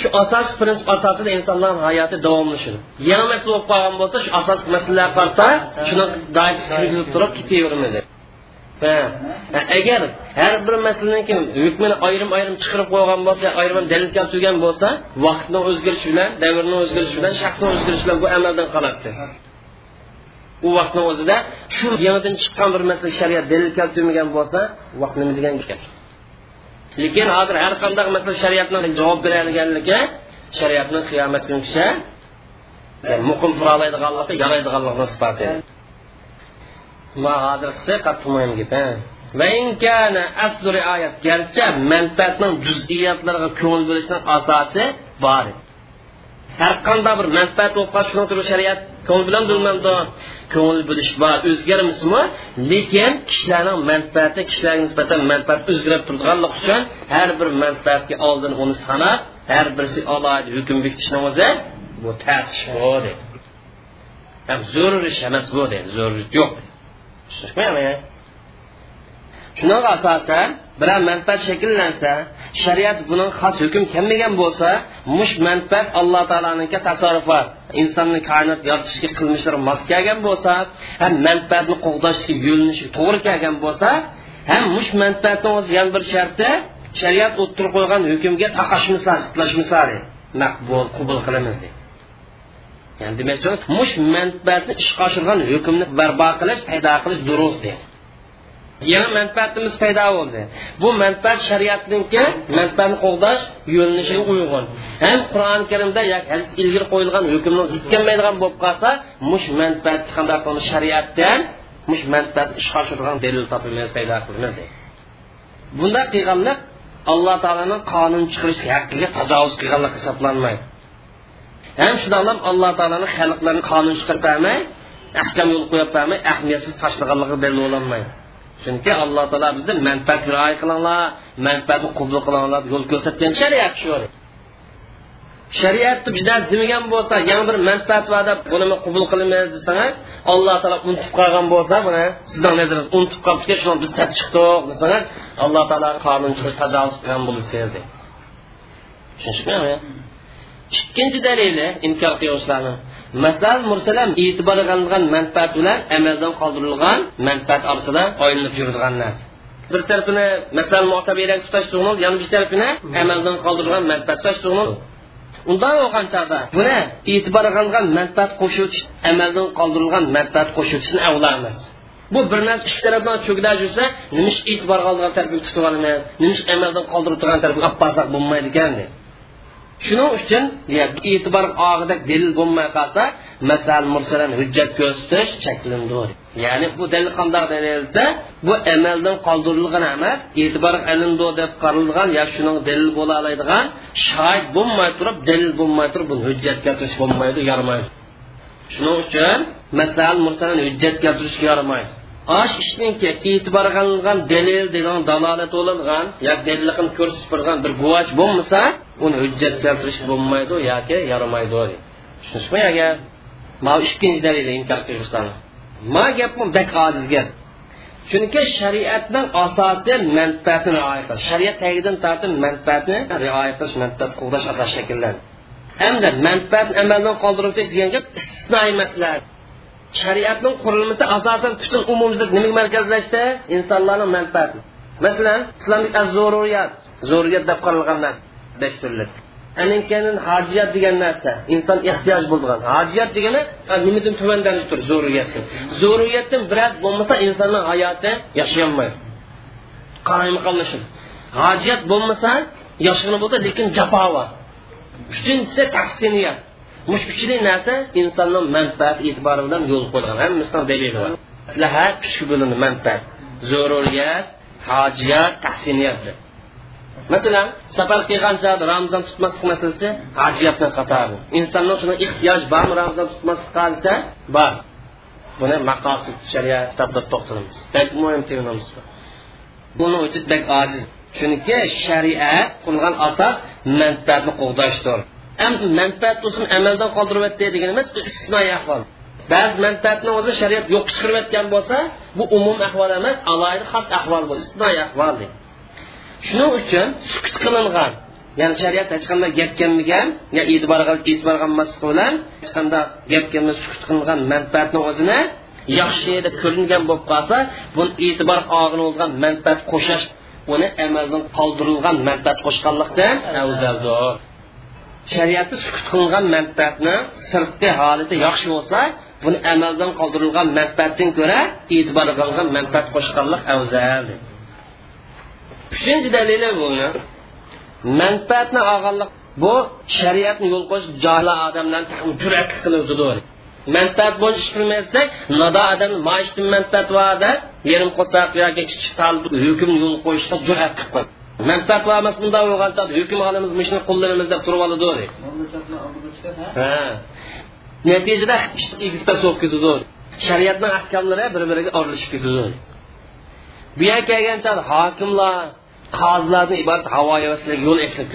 Shu asosiy prinsip asosida insonlar hayoti davomlashadi. Yana masala bo'lib qolgan bo'lsa shu asosiy masalalarga qarta shuni doirasiga kirgizib turib ketaveramiz. Agar har bir masalaniki hukmini ayrim ayrim chiqarib qo'ygan bo'lsa ayrim dalil keltirgan bo'lsa vaqtni o'zgarishi bilan davrni o'zgarishi bilan shaxsni o'zgarishi bilan bu amaldan qoladi. U vaqtni o'zida shu yangidan chiqqan bir masala shariat dalil keltirmagan bo'lsa vaqt nima degan gap lekin hozir har qanday masala shariatni javob beradiganligi shariatni qiyomat kunigacha e, muqim turaoladiganligi yaraydiganligini isboti ma hozir qilsa qattiq muhim gap asr rioyat garchi manfaatning juz'iyatlariga ko'ngil bo'lishning asosi bor. Har qanday bir manfaat bo'lib qolsa turib shariat ko'ngil bilan bilmamdi ko'ngil bo'lish bor o'zgarmasmi lekin kishilarning manfaati kishilarga nisbatan manfaat o'zgarib turganligi uchun har bir manfaatga oldin uni sanab har birisi alohida hukm bekitishni o'zi bu ta'sis bu deydi zo'r ish emas bu deydi zo'rlik yo'q tushunishmayapmi shunga asosan biror manfaat shakllansa shariat buning xos hukm kelmagan bo'lsa mush manfaat alloh taoloniki tasarrufot insonni koinot yoritishga qilmishlari mos kelgan bo'lsa ham manfaatni qo'g'dashga yo'linishi to'g'ri kelgan bo'lsa ham mush manfaatni o'zi yana bir sharti shariat o'ttirib qo'ygan hukmga taqashmisa maqbul qubul qilamiz deydi. Ya'ni demak mush manfaatni ishga oshirgan hukmni barpo qilish paydo qilish durust deydi yana manfaatimiz paydo bo'ldi bu manfaat shariatniki manfaatni qo'g'dash yo'linishiga uyg'un. Ham qur'oni karimda yoki hadis ilgari qo'yilgan hukmni zid kelmaydigan bo'lib qolsa mush manfaat qanday qilamiz shariatdan mush manfaatni ishga oshirgan dalil topimiz paydo qilamiz deydi bunday qilganlik alloh taoloning qonun chiqarish haqqiga tajovuz qilganlik hisoblanmaydi ham shundoqlam alloh taoloni xalqlarni qonun chiqarib bermay ahkam yo'l qo'yib bermay ahamiyatsiz tashlaganligi dalil bo'lolmaydi chunki alloh taolo bizni manfaat rioya qilinglar manfaatni qubul qilinglar yo'l ko'rsatgan shariat shu shariatni juda demagan bo'lsa yana bir manfaat va deb buni qubul qilmaymiz desangiz alloh taolo unutib bo'lsa buni sizni nazaringiz unutib qolibdi shuni biz tap chiqdik desangiz alloh taolo qonun chiqib tajovuz qilgan bo'lsangiz tushunishmayapmi ikkinchi dalili inkor qiluvchilarni masal mursalam e'tibor qilingan manfaat bilan amaldan qoldirilgan manfaat orasida oylinib yuradigan narsa bir tarafini masal motabiylar tutash tug'nil yana bir tarafini amaldan qoldirilgan manfaat tutash tug'nil undan bo'lgan chog'da buni e'tibor qilingan manfaat qo'shuvchi amaldan qoldirilgan manfaat qo'shuvchisini avlo emas bu bir narsa ikki tarafdan cho'kda yursa nima e'tibor qoldirgan tarafga tutib olamiz nima amaldan qoldirib turgan tarafga olib borsak bo'lmaydi ekan shuning uchun e'tibor og'idek dalil bo'lmay qolsa masal mursalan hujjat ko'rsatish cheklandi ya'ni bu dalil qandoq dalilsa bu amaldan qoldirilgan emas e'tibor alindi deb qaralgan yo shuning dalil bo'la oladigan shohid bo'lmay turib dalil bo'lmay turib buni hujjat keltirish bo'lmaydi yaramaydi shuning uchun masal mursalan hujjat keltirishga yaramaydi osh ishninki e'tibor qilingan dalil degan dalolat bo'lingan yoki dalilligini ko'rsatib turgan bir guvoch bo'lmasa uni hujjat keltirish bo'lmaydi yoki yaramaydi tushunishmi agar ma ikkinchi dalil inkor qilishdan ma gapim bak ojiz gap chunki shariatning asosi manfaatni rioya qilish shariat tagidan tortib manfaatni rioya qilish manfaat qo'llash asos shakllanadi hamda manfaatni amaldan qoldirib o'tish degan gap istisnoiy masala shariatning qurilmasi asosan butun umumzlik nimaga markazlashdi? Insonlarning manfaati. Masalan islomlik zo'ruriyat zo'riyat deb qaralgan narsa. Besh turli. Anin keyin hojiyat degan narsa. Inson ehtiyoj bo'lgan. Hojiyat degani nimadan tuvandan tur zo'riyatdan zo'riyatdan biroz bo'lmasa insonning hayoti yashayolmaydi qaraymiqallashib hojiyat bo'lmasa yashag'ini bo'ldi lekin jafo bor. Uchinchisi tahsiniyat. Mush kuchli narsa insonning manfaat e'tibori bilan yo'l qo'yilgan hammasidan dalili bor. Maslaha kuchga bo'lindi manfaat. Zo'ruriyat hojiyat tahsiniyat masalan safar qilgan chog'da ramzon tutmaslik masalasi hojiyatni qatori insonning shuna ehtiyoj bormi ramzon tutmaslik qolsa bor. Buni maqosid shariat kitobda to'xtalamiz. Muhim teminamiz buni uchun bak ojiz. Chunki shariat qilgan asos manfaatni qo'g'dashdir manfaat bo'lsin amaldan degan emas bu istisnoiy ahvol. Ba'zi manfaatni o'zi shariat yo'q chiqarib o'tgan bo'lsa bu umum ahvol emas alohida xos ahvol bu istisnoiy ahvol shuning uchun sukut qilingan ya'ni shariat hech qanday gap kelmagan ya e'tibor e'tibor qilmaslik bilan hech qanday gap kelmay sukut qilingan manfaatni o'zini yaxshi deb ko'ringan bo'lib qolsa buni e'tibor og'ini bo'lgan manfaat qo'shish uni amaldan qoldirilgan manfaat qo'shganlikdan afzaldir shariatda sukut qilingan manfaatni sirtqi holati yaxshi bo'lsa buni amaldan qoldirilgan manfaatdan ko'ra e'tibor qilingan manfaat qo'shganlik afzal uchinchi dalili buni manfaatni olganlik bu shariatni yo'l qo'yish johil odamlarni jur'at qiluvchidir. Manfaat bo'yicha ish qilmasak nado odam maishdan manfaat bor deb yerim qo'saq yoki kichik hukm yo'l qo'yishga jur'at qilib qo'ydi manfaat va emas bunday bo'lgancha hukm olamiz mishni qo'llaymiz deb turib oladi natijada egizpas bo'lib ketadi shariatni ahkomlari bir biriga aralashib ketadi bu yerga kelgancha hokimlar qozilardan iborat havo havaslarga yo'l eslab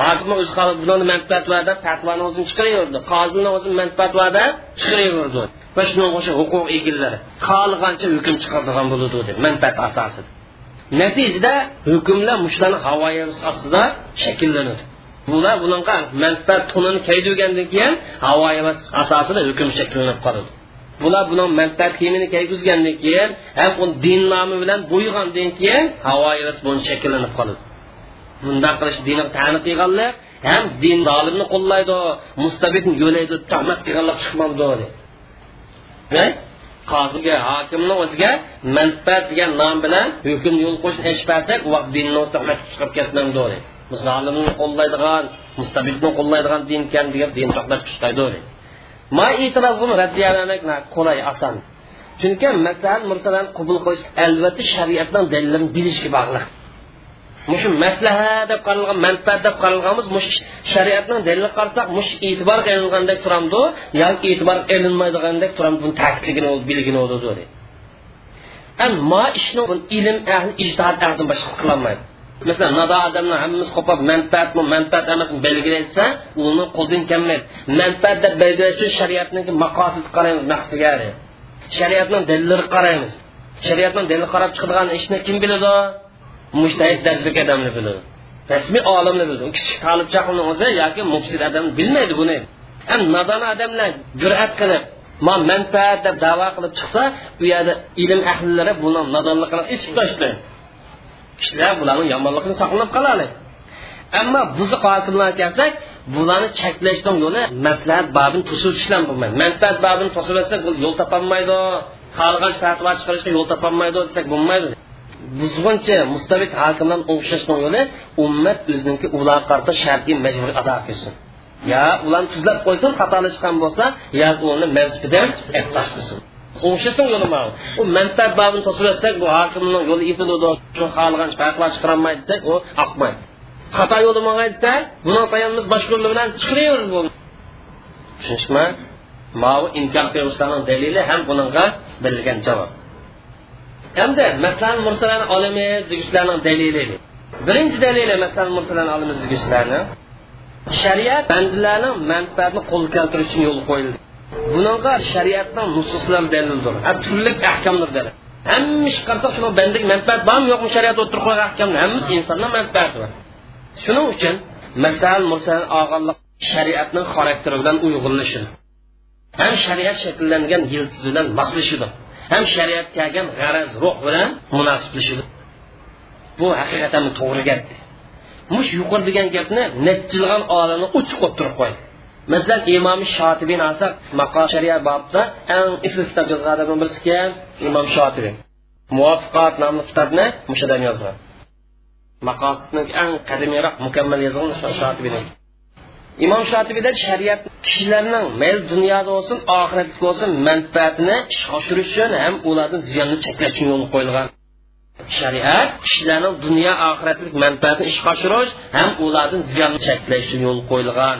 hokim o'zi bularni manfaat va deb fatvoni o'zini chiqaraverdi. Qozini o'zi manfaat va deb chiqaraverdi. Va shunga o'xshab huquq egalari xohlagancha hukm chiqaradigan bo'ladi deb manfaat asosida natijada hukmlar mushlarni havoyi ostida shakllanadi. Bular bunaqa manfaat tunini kaydurgandan keyin havoyi asosida hukm shakllanib qoladi. Bular buni manfaat kiyimini kiygizgandan keyin ham u din nomi bilan bo'ygandan keyin havoyi shakllanib qoladi. Bunday qilish dinni tani qilganlar ham din zolimni qo'llaydi mustabidni yo'laydi tuhmat qilganlar chiqmadi qoziga hokimni o'ziga manfaat degan nom bilan hukm yo'l qo'yishni eshitmasak u vaqt dinni chiqib ketmamdi zolimni qo'llaydigan mustabidni qo'llaydigan din ekan deb din to'xtab chiqaydi ma e'tirozim raddiyalamak qulay oson chunki masalan mursalarni qabul qilish albatta shariatdan dalillarini bilishga bog'liq. Mushu maslaha deb qaralgan manfaat deb qaralganmiz mush shariatning dalili qarasak mush e'tibor qilingandek turamdi yoki e'tibor qilinmaydigandek turamdi buni ta'kidligini bilgini bo'ladi ammo ishni ilm ahli ijtihod ahlidan boshqa qilolmaydi masalan nado odamlar hammamiz qo'pab manfaatmi manfaat emasmi belgilaysa uni qo'ldan kelmaydi manfaat deb belgilash uchun shariatniki maqosid qaraymiz maqsadiga shariatning qarab chiqadigan ishni kim biladi mushtahid darajadagi odamni biladi rasmiy olimni biladi kichik tolib chaqni o'zi yoki mufsid odam bilmaydi buni. Ham nodon odamlar jur'at qilib ma manfaat deb davo qilib chiqsa bu yerda ilm ahlilari buni nodonligini ichib tashladi kishilar bularni yomonligini saqlab qoladi. Ammo buzuq hokimlar kelsak bularni cheklashdan yo'li maslahat babini to'sishdan bo'lmaydi. Manfaat babini to'sib yo'l topolmaydi. Xohlagan fatvo chiqarishga yo'l topolmaydi desak bo'lmaydi. Buzguncha mustabid hokimdan o'xshashning yo'li ummat o'ziniki ular qarta shartiy majburiy ado qilsin yo ularni tuzlab qo'ysin xatolashgan bo'lsa yo uni mazbidan eplash qilsin o'xshashning yo'li mana u manfaat babini to'sib etsak bu hokimning yo'li yetiladi shu xohlagan farqlar chiqarolmaydi desak u oqmaydi xato yo'li mangay desa buni tayanimiz boshqa yo'li bilan chiqaraverdi bu tushunishmi mau inkor qiluvchilarning dalili ham bunga berilgan javob hamda masalan mursalarni olamiz deguchilarning dalili. Birinchi dalili masalan mursalarni olamiz deguchilarni shariat bandalarning manfaatini qo'lga keltirish uchun yo'l qo'yildi. Bunaqa shariatning nususlari dalildir turli ahkomlar dalil hamma ish qilsak shuni bandaga manfaat bormi yo'qmi shariat o'tirib qo'ygan ahkomni hammasi insonning manfaati bor. Shuning uchun masalan mursal og'anliq shariatning xarakteri bilan uyg'unlashi ham shariat shakllangan yildiz bilan moslashidir ham shariatga kelgan g'araz ruh bilan munosiblashib bu haqiqatan to'g'ri gap mush yuqori degan gapni nechilgan olimni uchiq o'tirib qo'ydi. Masalan imom shotibin asab maqo shariat bobda eng isli kitob yozgan odamni birisi kim imom shotibiy. Muvaffaqat nomli kitobni mushadan yozgan. Maqosidni eng qadimiyroq mukammal yozgan shotibin imom shotibiyda shariat kishilarning mayli dunyoda bo'lsin oxiratda bo'lsin manfaatini ishga oshirish uchun ham ularni ziyonni cheklash uchun yo'l qo'yilgan. Shariat kishilarning dunyo oxiratlik manfaatini ishga oshirish ham ularni ziyonni cheklash uchun yo'l qo'yilgan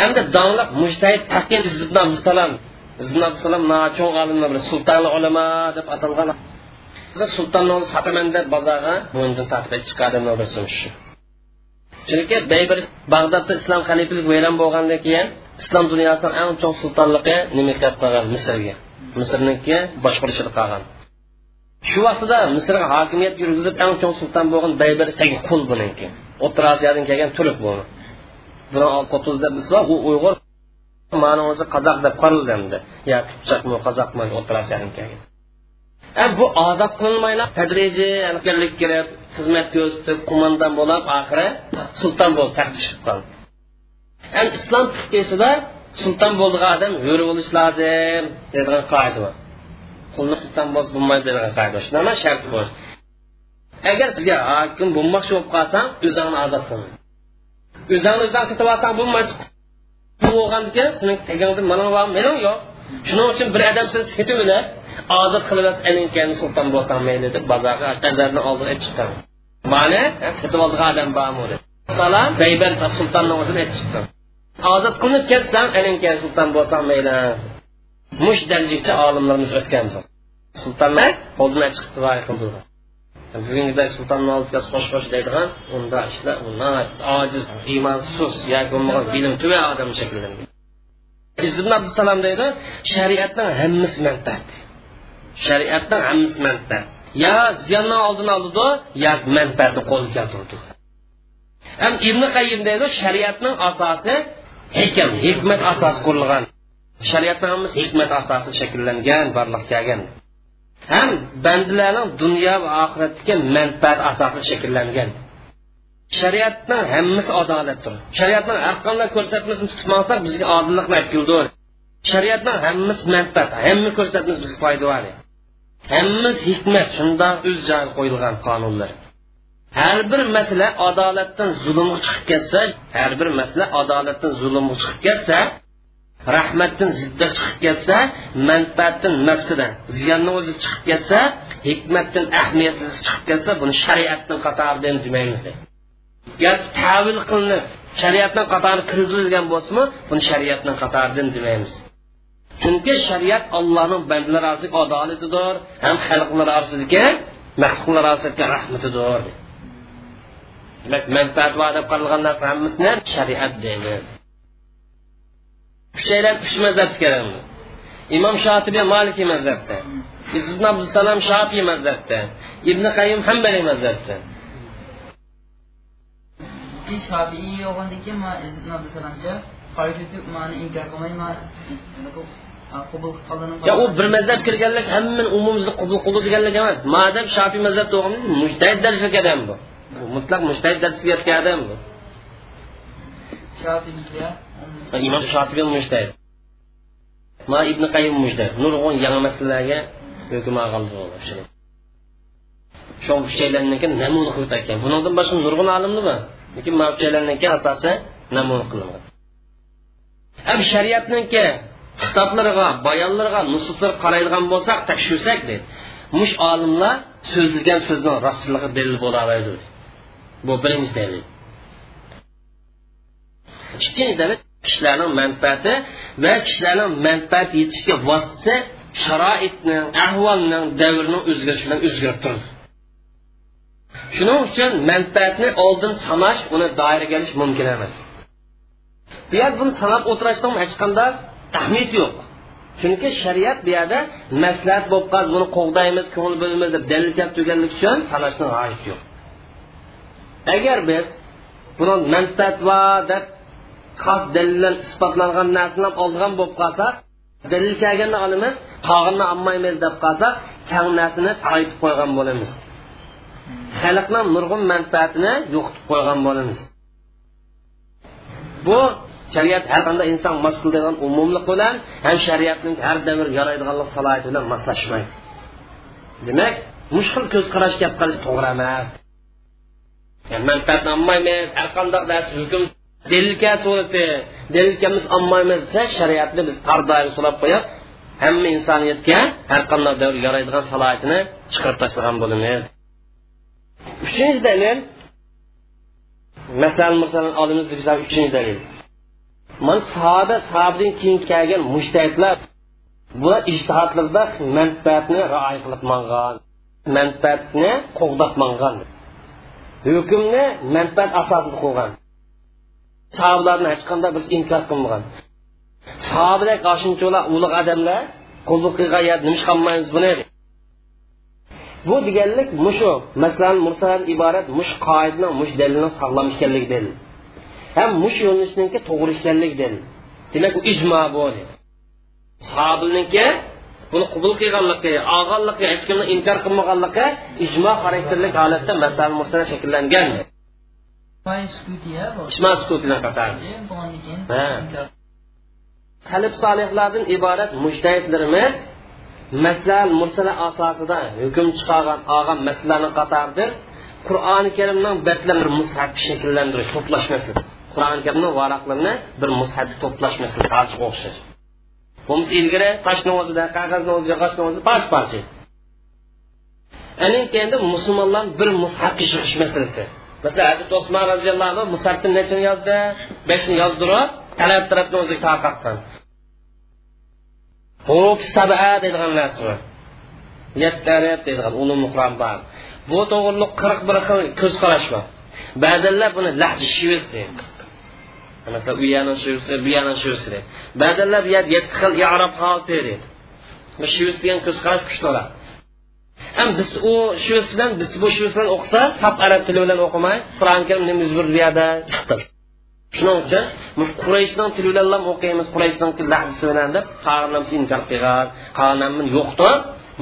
hamda donliq mujtahid taqin ibn abdusalam ibn abdusalam cho'ng olimlar bir sultonli ulamo deb atalgan sultonni sotaman deb bozorga bo'ynidan tortib chiqadi birisi shu. Chunki bir bag'dodda islom xalifalik vayron bo'lgandan keyin islom dunyosini eng chong sultonligi nima qilib qolgan? Misrga. Misrniki boshqarishida qolgan shu vaqtida misrga hokimiyat yurgizib eng chong sulton bo'lgan baybir sagi qul buniki. O'rta osiyodan kelgan turk bu. Buni qo'tuz deb u uyg'ur mani o'zi qozoq deb qaraldimdi yo qipchoqmi qozoqmi o'rta osiyodan kelgan. Bu odob qilinmaylar tadrijiy askarlik kirib xizmat ko'rsatib qo'mondon bo'lib oxiri sulton bo'lib taxt chiqib qoldi. Ham islom fiqisida sulton bo'lgan odam yo'ri bo'lishi lozim degan qoida bor. Qulni sulton bo'lsa bo'lmaydi degan qoida shunaqa emas sharti bor. Agar sizga hokim bo'lmoqchi bo'lib qolsang o'zingni ozod qilin o'zingni o'zing sotib shuning uchun bir ozod qilib keyin sulton bo'lsam mayli deb bozorga qazarni oldiga chiqqan mani sotib oldigan odam bormi deb salom baybar sultonni o'zini aytib chiqqan ozod qilinib ketsam keyin sulton bo'lsam mayli mush darajacha olimlarimiz o'tgan sultonlar qo'ldan chiqib qildi. Bugungidek sultonni kelib xo'sh xo'sh deydigan unda ishlar ojiz iymonsiz yoki bo'lmagan bilim tuva odam shakllangan ibn abdusalom deydi shariatning hammasi manfaat shariatning hammasi manfaat. Yo ziyonni oldini oladi yo manfaatni qo'lga keltirdi. Ham ibn qayim deydi shariatning asosi hikm hikmat asosi qurilgan shariatning hammasi hikmat asosi shakllangan barliq kelgan. Ham bandalarning dunyo va oxiratdagi manfaat asosi shakllangan. Shariatning hammasi adolatdir shariatning har qanday ko'rsatmasini tutib olsak bizga odillikni aytgildi shariatning hammasi manfaat hamma ko'rsatmasi bizga foyda hammasi hikmat shundoq o'z joyiga qo'yilgan qonunlar. Har bir masala adolatdan zulmga chiqib ketsa har bir masala adolatdan zulmga chiqib ketsa rahmatdan zidda chiqib ketsa manfaatdan nafsidan ziyonni o'zi chiqib ketsa hikmatdan ahamiyatsiz chiqib ketsa buni shariatning qatoridan demaymiz garchi tavil qilinib shariatning qatori kirgizilgan bo'lsinmi buni shariatning qatoridan demaymiz. Chunki shariat allohning bandalar orasidagi adolatidir ham xalqlar orasidagi maxluqlar orasidagi rahmatidir. Demak manfaat va deb qaralgan narsa hammasini shariat deydi. Uchaylar uch mazhabga keladi imom shotibiy maliki mazhabda. Ibn abdusalom shofiy mazhabda. Ibn qayim hambaliy mazhabda. Shofiy bo'lgandan keyin man ibn abdusalomcha mani inkor yo u bir mazhab kirganlik hammani umumimizni qabul qildi deganlik emas. Madam shofiy mazhab to'g'ri mushtahid darajasiga odam bu. Mutlaq mushtahid darajasiga yetgan odam bu. Imom shotibiy mushtahid ma ibn qayim mushtahid nurg'un yangi masalalarga hukm shu uchaylarniki namuna qilib aytgan. Bundan boshqa nurg'un olimnimi lekin mana uchaylarniki asosi namuna qilingan ham shariatniki kitoblariga bayonlarga nususlarga qaraydigan bo'lsak tekshirsak deydi mush olimlar so'zlagan so'zni rostligi dalil bo'laveradi bu birinchi dalil. Ikkinchi dalil kishilarning manfaati va kishilarning manfaat yetishga vositasi sharoitning ahvolning davrning o'zgarishi bilan o'zgarib turadi. Shuning uchun manfaatni oldin sanash uni doiraga olish mumkin emas. Bu buni sanab o'tirishdan hech qanday ahamiyat yo'q. Chunki shariat bu yerda maslahat bo'lib qolsa buni qo'g'daymiz ko'ngil bo'lmaymiz deb dalil kelib turganlik uchun sanashni hojati yo'q. Agar biz buni manfaat va deb xos dalil bilan isbotlangan narsani olgan bo'lib qolsak dalil kelganini olamiz qolganini olmaymiz deb qolsak kang narsani aytib qo'ygan bo'lamiz. Xalqni nurg'un manfaatini yo'qotib qo'ygan bo'lamiz. Bu shariat har qanday inson mos qiladigan umumlik bilan ham shariatning har davr yaraydiganlik salohiyati bilan moslashmaydi. Demak mushkul ko'z qarash gap qilish to'g'ri emas. Manfaatni olmaymiz har qanday dars hukm dalilga surati dalilkamiz olmaymiz desa shariatni biz tor doira solab qo'yib hamma insoniyatga har qanday davr yaraydigan salohiyatini chiqarib tashlagan bo'lamiz. Uchinchi dalil masalan masalan oldimiz uchinchi dalil. Mana sahoba sahobadan keyin kelgan mushtahidlar bular ijtihodlarda manfaatni rioya qilib mangan manfaatni qo'g'dab mangan hukmni manfaat asosida qilgan sahobalarni hech qanday biz inkor qilmagan. Sahobalar qoshunchalar ulug' bu deganlik mushu masalan iborat mush mush ham mush yo'nalishniki to'g'ri ekanligi demak u ijmo bu sahobilniki buni qabul qilganligi olganligi hech kimni inkor qilmaganligi ijmo xarakterli holatda masal mursala shakllangan. Qalb solihlardan iborat mujtahidlarimiz masal mursala asosida hukm chiqargan olgan masalalarni qatoridir qur'oni karimning batlarini mushaf shakllantirish to'plash masalasi qur'oni karimni varaqlarini bir mushab to'plash masalasi o'xshash bo'lmasa ilgari toshni o'zida qog'ozni o'zida g'oshni o'zida parcha parcha anin keyin musulmonlar bir mushafga yig'ish masalasi. Masalan hazrat osmon roziyallohu anhu musabni nechini yozdi? Beshni yozdirib talab tarafni huruf saba bu to'g'riliq qirq bir xil ko'z qarash bor masalan u yana shivsi bu yana deydi. Bu yerda yetti xil yarob holati deydi. Bu shivs degan ko'z qarash kuchliroq ham biz u bilan biz bu shivs bilan o'qisa sap arab tili bilan o'qimay qur'oni karim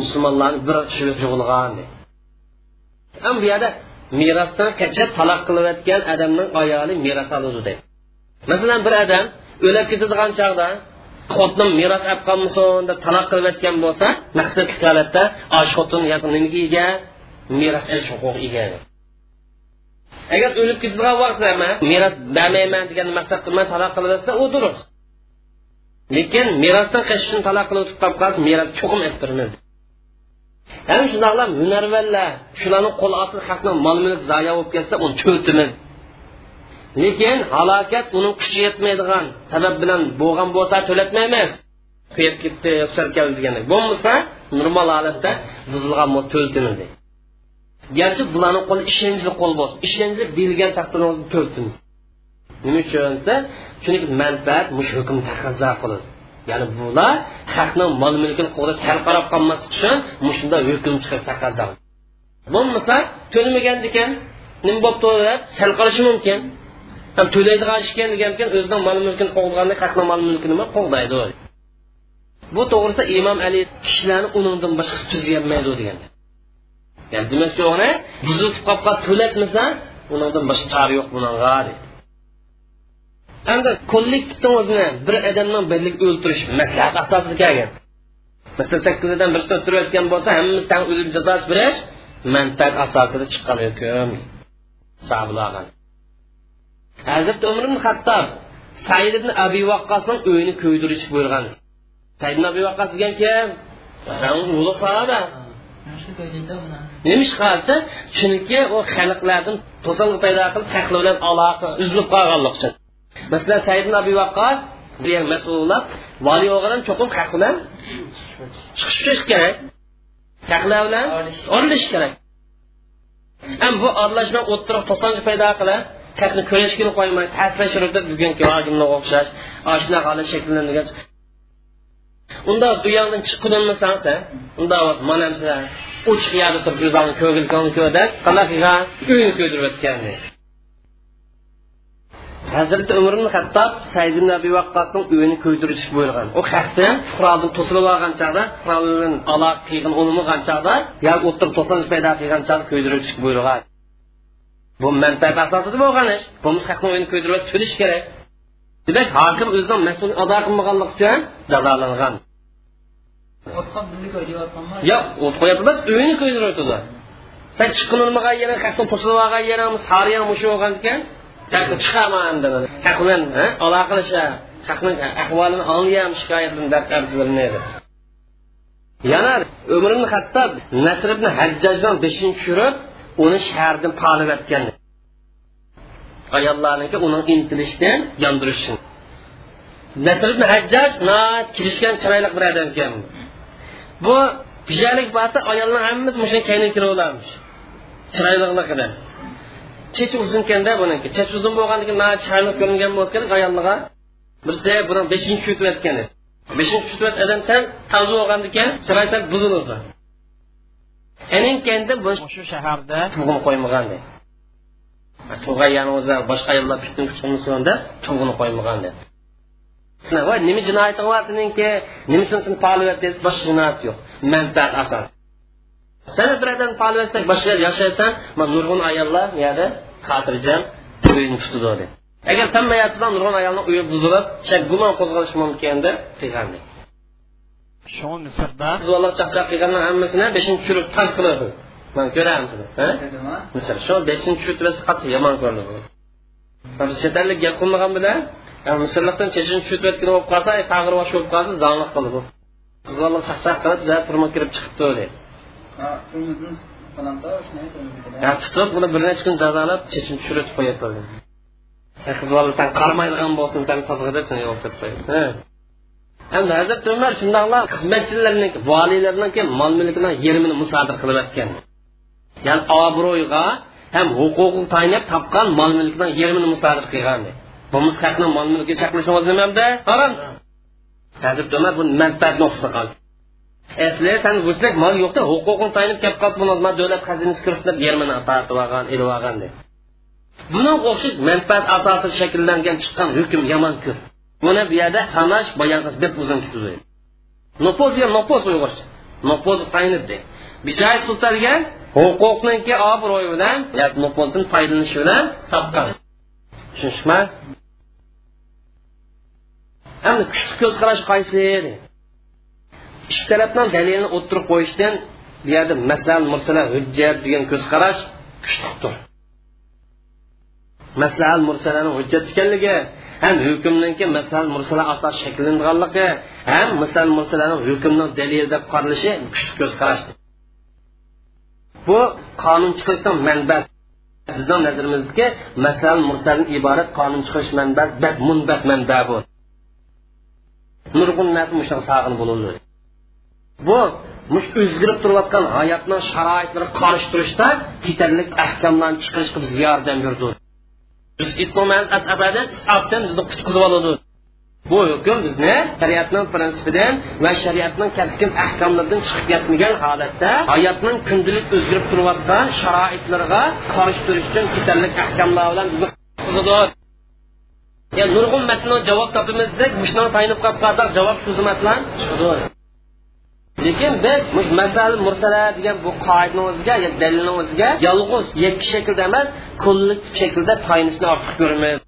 musulmonlarni bir kacha taloq deydi. Masalan bir odam o'lib ketadigan chog'da xotinim meros olib qolmasin deb taloq qilayotgan bo'lsa maqsadli holatda osh xotin nimaga ega? Meros olish huquqi ega agar o'lib ketadigan vaqtda meros bermayman degan maqsad qilmay taloq qilaversa u durust. Lekin merosdan qachish uchun taloq qilib o'tib qolib qolsa meros ham shundoqla hunarvanlar shularni qo'l ostida xalqni mol mulk zoya bo'lib ketsa lekin halokat uning kuchi yetmaydigan sabab bilan bo'lgan bo'lsa to'latmaymiz kuyib ketdi keldi degandek bo'lmasa normal holatda buzilgan bo'lsa to'ltimiz garchi bularni qo'li ishonchli qo'l bo'lsin ishonchli deyilgan taqdirda to'ltimiz nima uchun desa chunki manfaat mush hukm taqozo qiladi. Ya'ni bular haqni mol mulkini qo'lda sal qarab qolmaslik uchun mushunda hukm chiqib taqozo bo'lmasa to'lmagan ekan nima bo'libdi deb sal qarashi mumkin. To'laydigan ish ekan degan ekan o'zining mol mulkini qo'g'daganda haqni mol mulkini qo'g'daydi bu to'g'risida imom ali kishilarni unindan boshqasi tuzayolmaydi degan ya'ni demak uni buzilib qolib to'latmasa unindan boshqa chora yo'q bunaqa deydi endi kollektivni o'zini bir odamni birlik o'ltirish maslahat asosida kelgan. Masalan sakkiz odam bir o'tirayotgan bo'lsa hammamiz tang o'lim jazosi berish manfaat asosida chiqqan hukm sablag'an hazrati umr ibn hattob said ibn abi vaqqosning uyini ko'ydirish buyurgan said ibn abi vaqqos degan kim? Ulug' sahoba nima ish qilsa? Chunki u xalqlardan to'sqinlik paydo qilib taqli bilan aloqa uzilib qolganlik uchun. Masalan said ibn abi vaqqos mas'ullar vali o'g'lidan cho'qim haq bilan chiqish kerak. Taqla bilan oralash kerak. Ham bu aralashma o'ttirib to'sqinlik paydo qilib haqni ko'rishgini qo'ymay tashlashirib bugungi hokimga o'xshash shunaqa holat shakllangan unda u yoqdan sen unda mana sen uch yerda turib o'zingni ko'ngilni ko'rda qanaqa uyni ko'ydirib o'tgan hazrati umr ibn hattob sayd ibn abi vaqqosning uyini ko'ydirish buyurgan u haqda qurolni to'silib olgan chog'da quroldan aloq qilgan unmagan chog'da yo o'tirib to'silish paydo qilgan chog'da ko'ydirish buyurgan bu manfaat asosida bo'lgan ish bo'lmasa haqni to'lish kerak. Demak hokim o'zining mas'uliyat ado qilmaganlik uchun jazolangan. Yo'q o't qo'yapti emas uyini ko'ydirib o'tadi sen chiqqin olmagan yeri haqni to'silib olgan yeri sariya mushi bo'lgan ekan. Haqni chiqaman deb. Haq bilan aloqalasha haqni ahvolini anglayam shikoyatini yana umr ibn hattob nasr ibn hajjajdan beshini tushirib uni shahardan polib etgan ayollarniki uning intilishdan yondirishsin. Nasr ibn hajjaj kirishgan chiroyli bir odam ekan. Bu bijalik bati ayollar hammasi musha kayni kiraveramish chiroyliqligidan chechi uzun ekanda buniki. Chechi uzun bo'lgandan na chiroyli ko'ringan bo'lsa kerak ayollarga birsi buni beshinchi tutib yotgan edi beshinchi tutib odam san toza bo'lgandan keyin chiroy sal buziladi aninkanda shu shaharda tug'in qo'ymagan dedi tug'ayani o'zi boshqa ayollar fitna kuch qilmasin deb tug'ini qo'ymagan dedi voy nima jinoyating bor seninki nimasini sen poliyat desa boshqa jinoyat yo'q. Manfaat asos sana bir odam poliyatda boshqa yashaysan nurg'un ayollar yerda xotirjam uyini tutadi agar sen mayatsan nurg'un ayolni uyi buzilib gumon qo'zg'alishi mumkin deb qilgan shu misrda bola chaqchaq qilganlar hammasini beshinchi tushirib tas qiladi. Man ko'ramiz misr shu beshinchi tushirib qattiq yomon ko'rinadi biz chet ellik gap qilmagan bilan misrlikdan chechinchi tushirib yotgan bo'lib qolsa tag'ir bosh bo'lib qolsa zonliq qiladi qiz bola chaqchaq qilib turma kirib chiqibdi deydi tutib buni bir necha kun jazolab chechin tushirib qo'yib qo'ydi. Qiz bola qaramaydigan bo'lsin san tozg'a deb yo'q deb qo'ydi. Endi hazrati umar shundoqlar xizmatchilarniki voliylarniki mol mulkini yerimini musodir qilib o'tgan ya'ni obro'yga ham huquqni tayinlab topgan mol mulkini yerimini musodir qilgan bu haqni mol mulki chaqlashimiz nimada harom. Hazrati umar bu manfaat nuqsida qoldi. Tayinlab kelib qolib buni davlat xazinasi kirsin deb yerimini tortib olgan ilib olgan deb bunga o'xshash manfaat asosida shakllangan chiqqan hukm yomon buni bu yerda tanash bayon qilish deb uzun ketdi nopoz ya nopoz uyg'urcha nopoz qaynidi bijay sultonga huquqniki obro'yi bilan nopozdan foydalanishi bilan topgan tushunishmi? Endi kuchli ko'z qarash qaysi ikki tarafdan dalilni o'ttirib qo'yishdan bu yerda masalan mursala hujjat degan ko'z qarash kuchlidir. Masalan mursalani hujjat ekanligi ham hukmninki masal mursala asos shakllanganligi ham masal mursalani hukmning dalil deb qaralishi kuchli ko'z qarash bu qonun chiqarishdan manbasi. Bizning nazarimizdagi masal mursaldan iborat qonun chiqarish manbasi bak munbat manba bu. Nurg'un sog'in bo'ladi bu mush o'zgarib turayotgan hayotning sharoitlari qarshi turishda yetarli ahkamlarni chiqarishga bizga yordam berdi. Biz itmo'mamiz asabadan isabdan bizni qutqizib oladi. Bu hukm bizni shariatning prinsipidan va shariatning kaskin ahkomlaridan chiqib ketmagan holatda hayotning kundalik o'zgarib turayotgan sharoitlarga qarshi turish uchun yetarli ahkomlar bilan bizni qutqizadi. Ya nurg'un masala javob topamiz desak mushuni tayinib qolib qolsak javob shu bilan chiqadi. Lekin biz masal mursala degan bu qoidani o'ziga dalilni o'ziga yolg'iz yakki shaklda emas kollektiv shaklda tayinishni ortiq ko'rmaymiz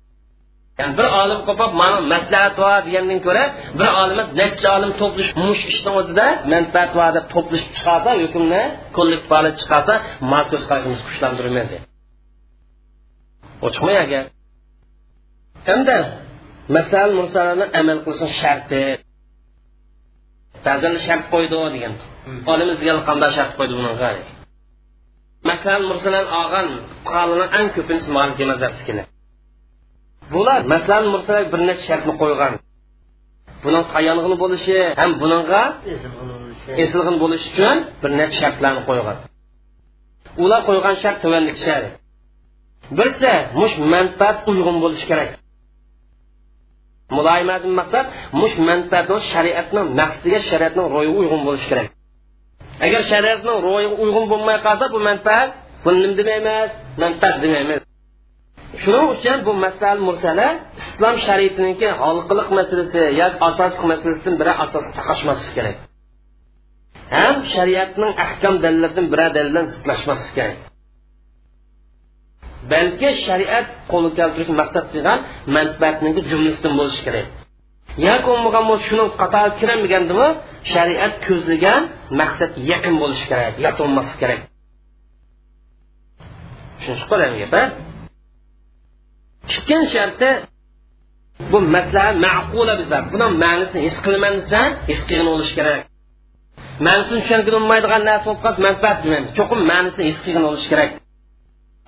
ya'ni bir olim qo'pib mana maslahat va degandan ko'ra bir olim necha olim to'plish mush ishni o'zida manfaat va deb to'plashib chiqarsa hukmni kollektiv olib chiqarsa markaz qarashimiz kuchlantirmaydi o'chiqmay agar. Hamda masal mursalarni amal qilishni sharti. Ba'zan shart qo'ydi degan. Olimiz qanday shart qo'ydi buni masal mursalar olgan fuqarolarni eng ko'pincha maliki mazhabnikini bular masalan mursalar bir necha shartni qo'ygan. Buning tayong'in bo'lishi ham buningga esilg'in bo'lishi. uchun bir necha shartlarni qo'ygan. Ular qo'ygan shart tuvanlik shart birsa mush manfaat uyg'un bo'lishi kerak muloyimadan maqsad mush manfaatni shariatning maqsadiga shariatning ro'yi uyg'un bo'lishi kerak. Agar shariatning ro'yi uyg'un bo'lmay qolsa bu manfaat buni nima emas manfaat emas shuning uchun bu masal mursala islom shariatiniki halqiliq masalasi yoki asosiy masalasidan biri asos taqashmasligi kerak. Ham shariatning ahkam dalillaridan biri dalildan zidlashmasligi kerak. Balki shariat qo'lga keltirish maqsad qilgan manfaatning jumlasidan bo'lishi kerak. Yoki bo'lmagan shuning qatori kirolmagandimi shariat ko'zlagan maqsad yaqin bo'lishi kerak yot bo'lmasligi kerak tushunishib gap ikkinchi sharti bu maslahat ma'qula desa buni ma'nisini his qilaman desa his qilgan bo'lishi kerak. Ma'nisini tushungan bo'lmaydigan narsa bo'lib qolsa manfaat demaymiz. Cho'qim ma'nisini his qilgan bo'lishi kerak.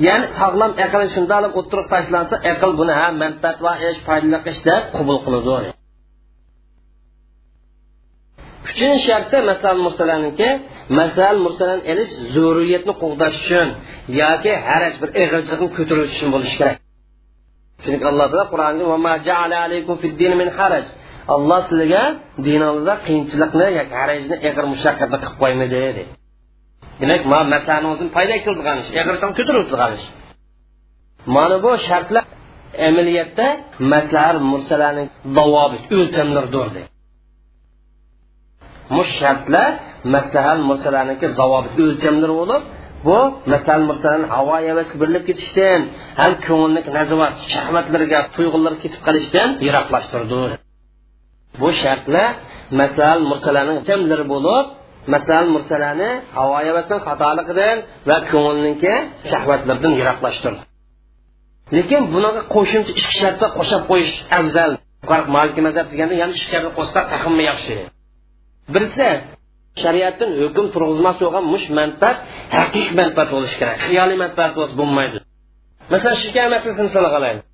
Ya'ni sog'lom aql shunday olib o'tirib tashlansa aql buni ha manfaat va ish foydali ish deb qabul qiladi uchinchi sharti masal mursalaniki masal mursalan elish zurriyatni qo'g'dash uchun yoki haraj bir ig'ilchiqni ko'tarish uchun bo'lishi kerak chunki alloh taolo qur'onda alloh sizlarga diningizda qiyinchilikni yoki harajni ig'ir mushaqqatni qilib qo'ymadi dedi. Demak ma masalani o'zini paydo qiladigan ish. Ig'irsan ko'taradigan ish. Mana bu shartlar amaliyotda maslahat mursalarni davobi o'lchamlardir mush shartlar maslahat mursalarniki zavobi o'lchamlar bo'lib bu masalan masalan havo havasga berilib ketishdan ham ko'ngillik nazorat shahvatlarga tuyg'ularga ketib qolishdan yiroqlashtirdi. Bu shartlar masalan mursalarning jamlari bo'lib masalan mursalani havo havasdan xatoliqidan va ko'ngilniki shahvatlardan yiroqlashtir lekin bunaqa qo'shimcha ichki shartlar qo'shib qo'yish afzal. Maliki mazhab deganda yana ichki shartni qo'shsak taqimmi yaxshi? Birisi shariatdan hukm turg'izmoqchi bo'lgan mush manfaat haqiqiy manfaat bo'lishi kerak. Xiyoliy manfaat bo'lsa bo'lmaydi. Masalan shikar masalasini misol qilaylik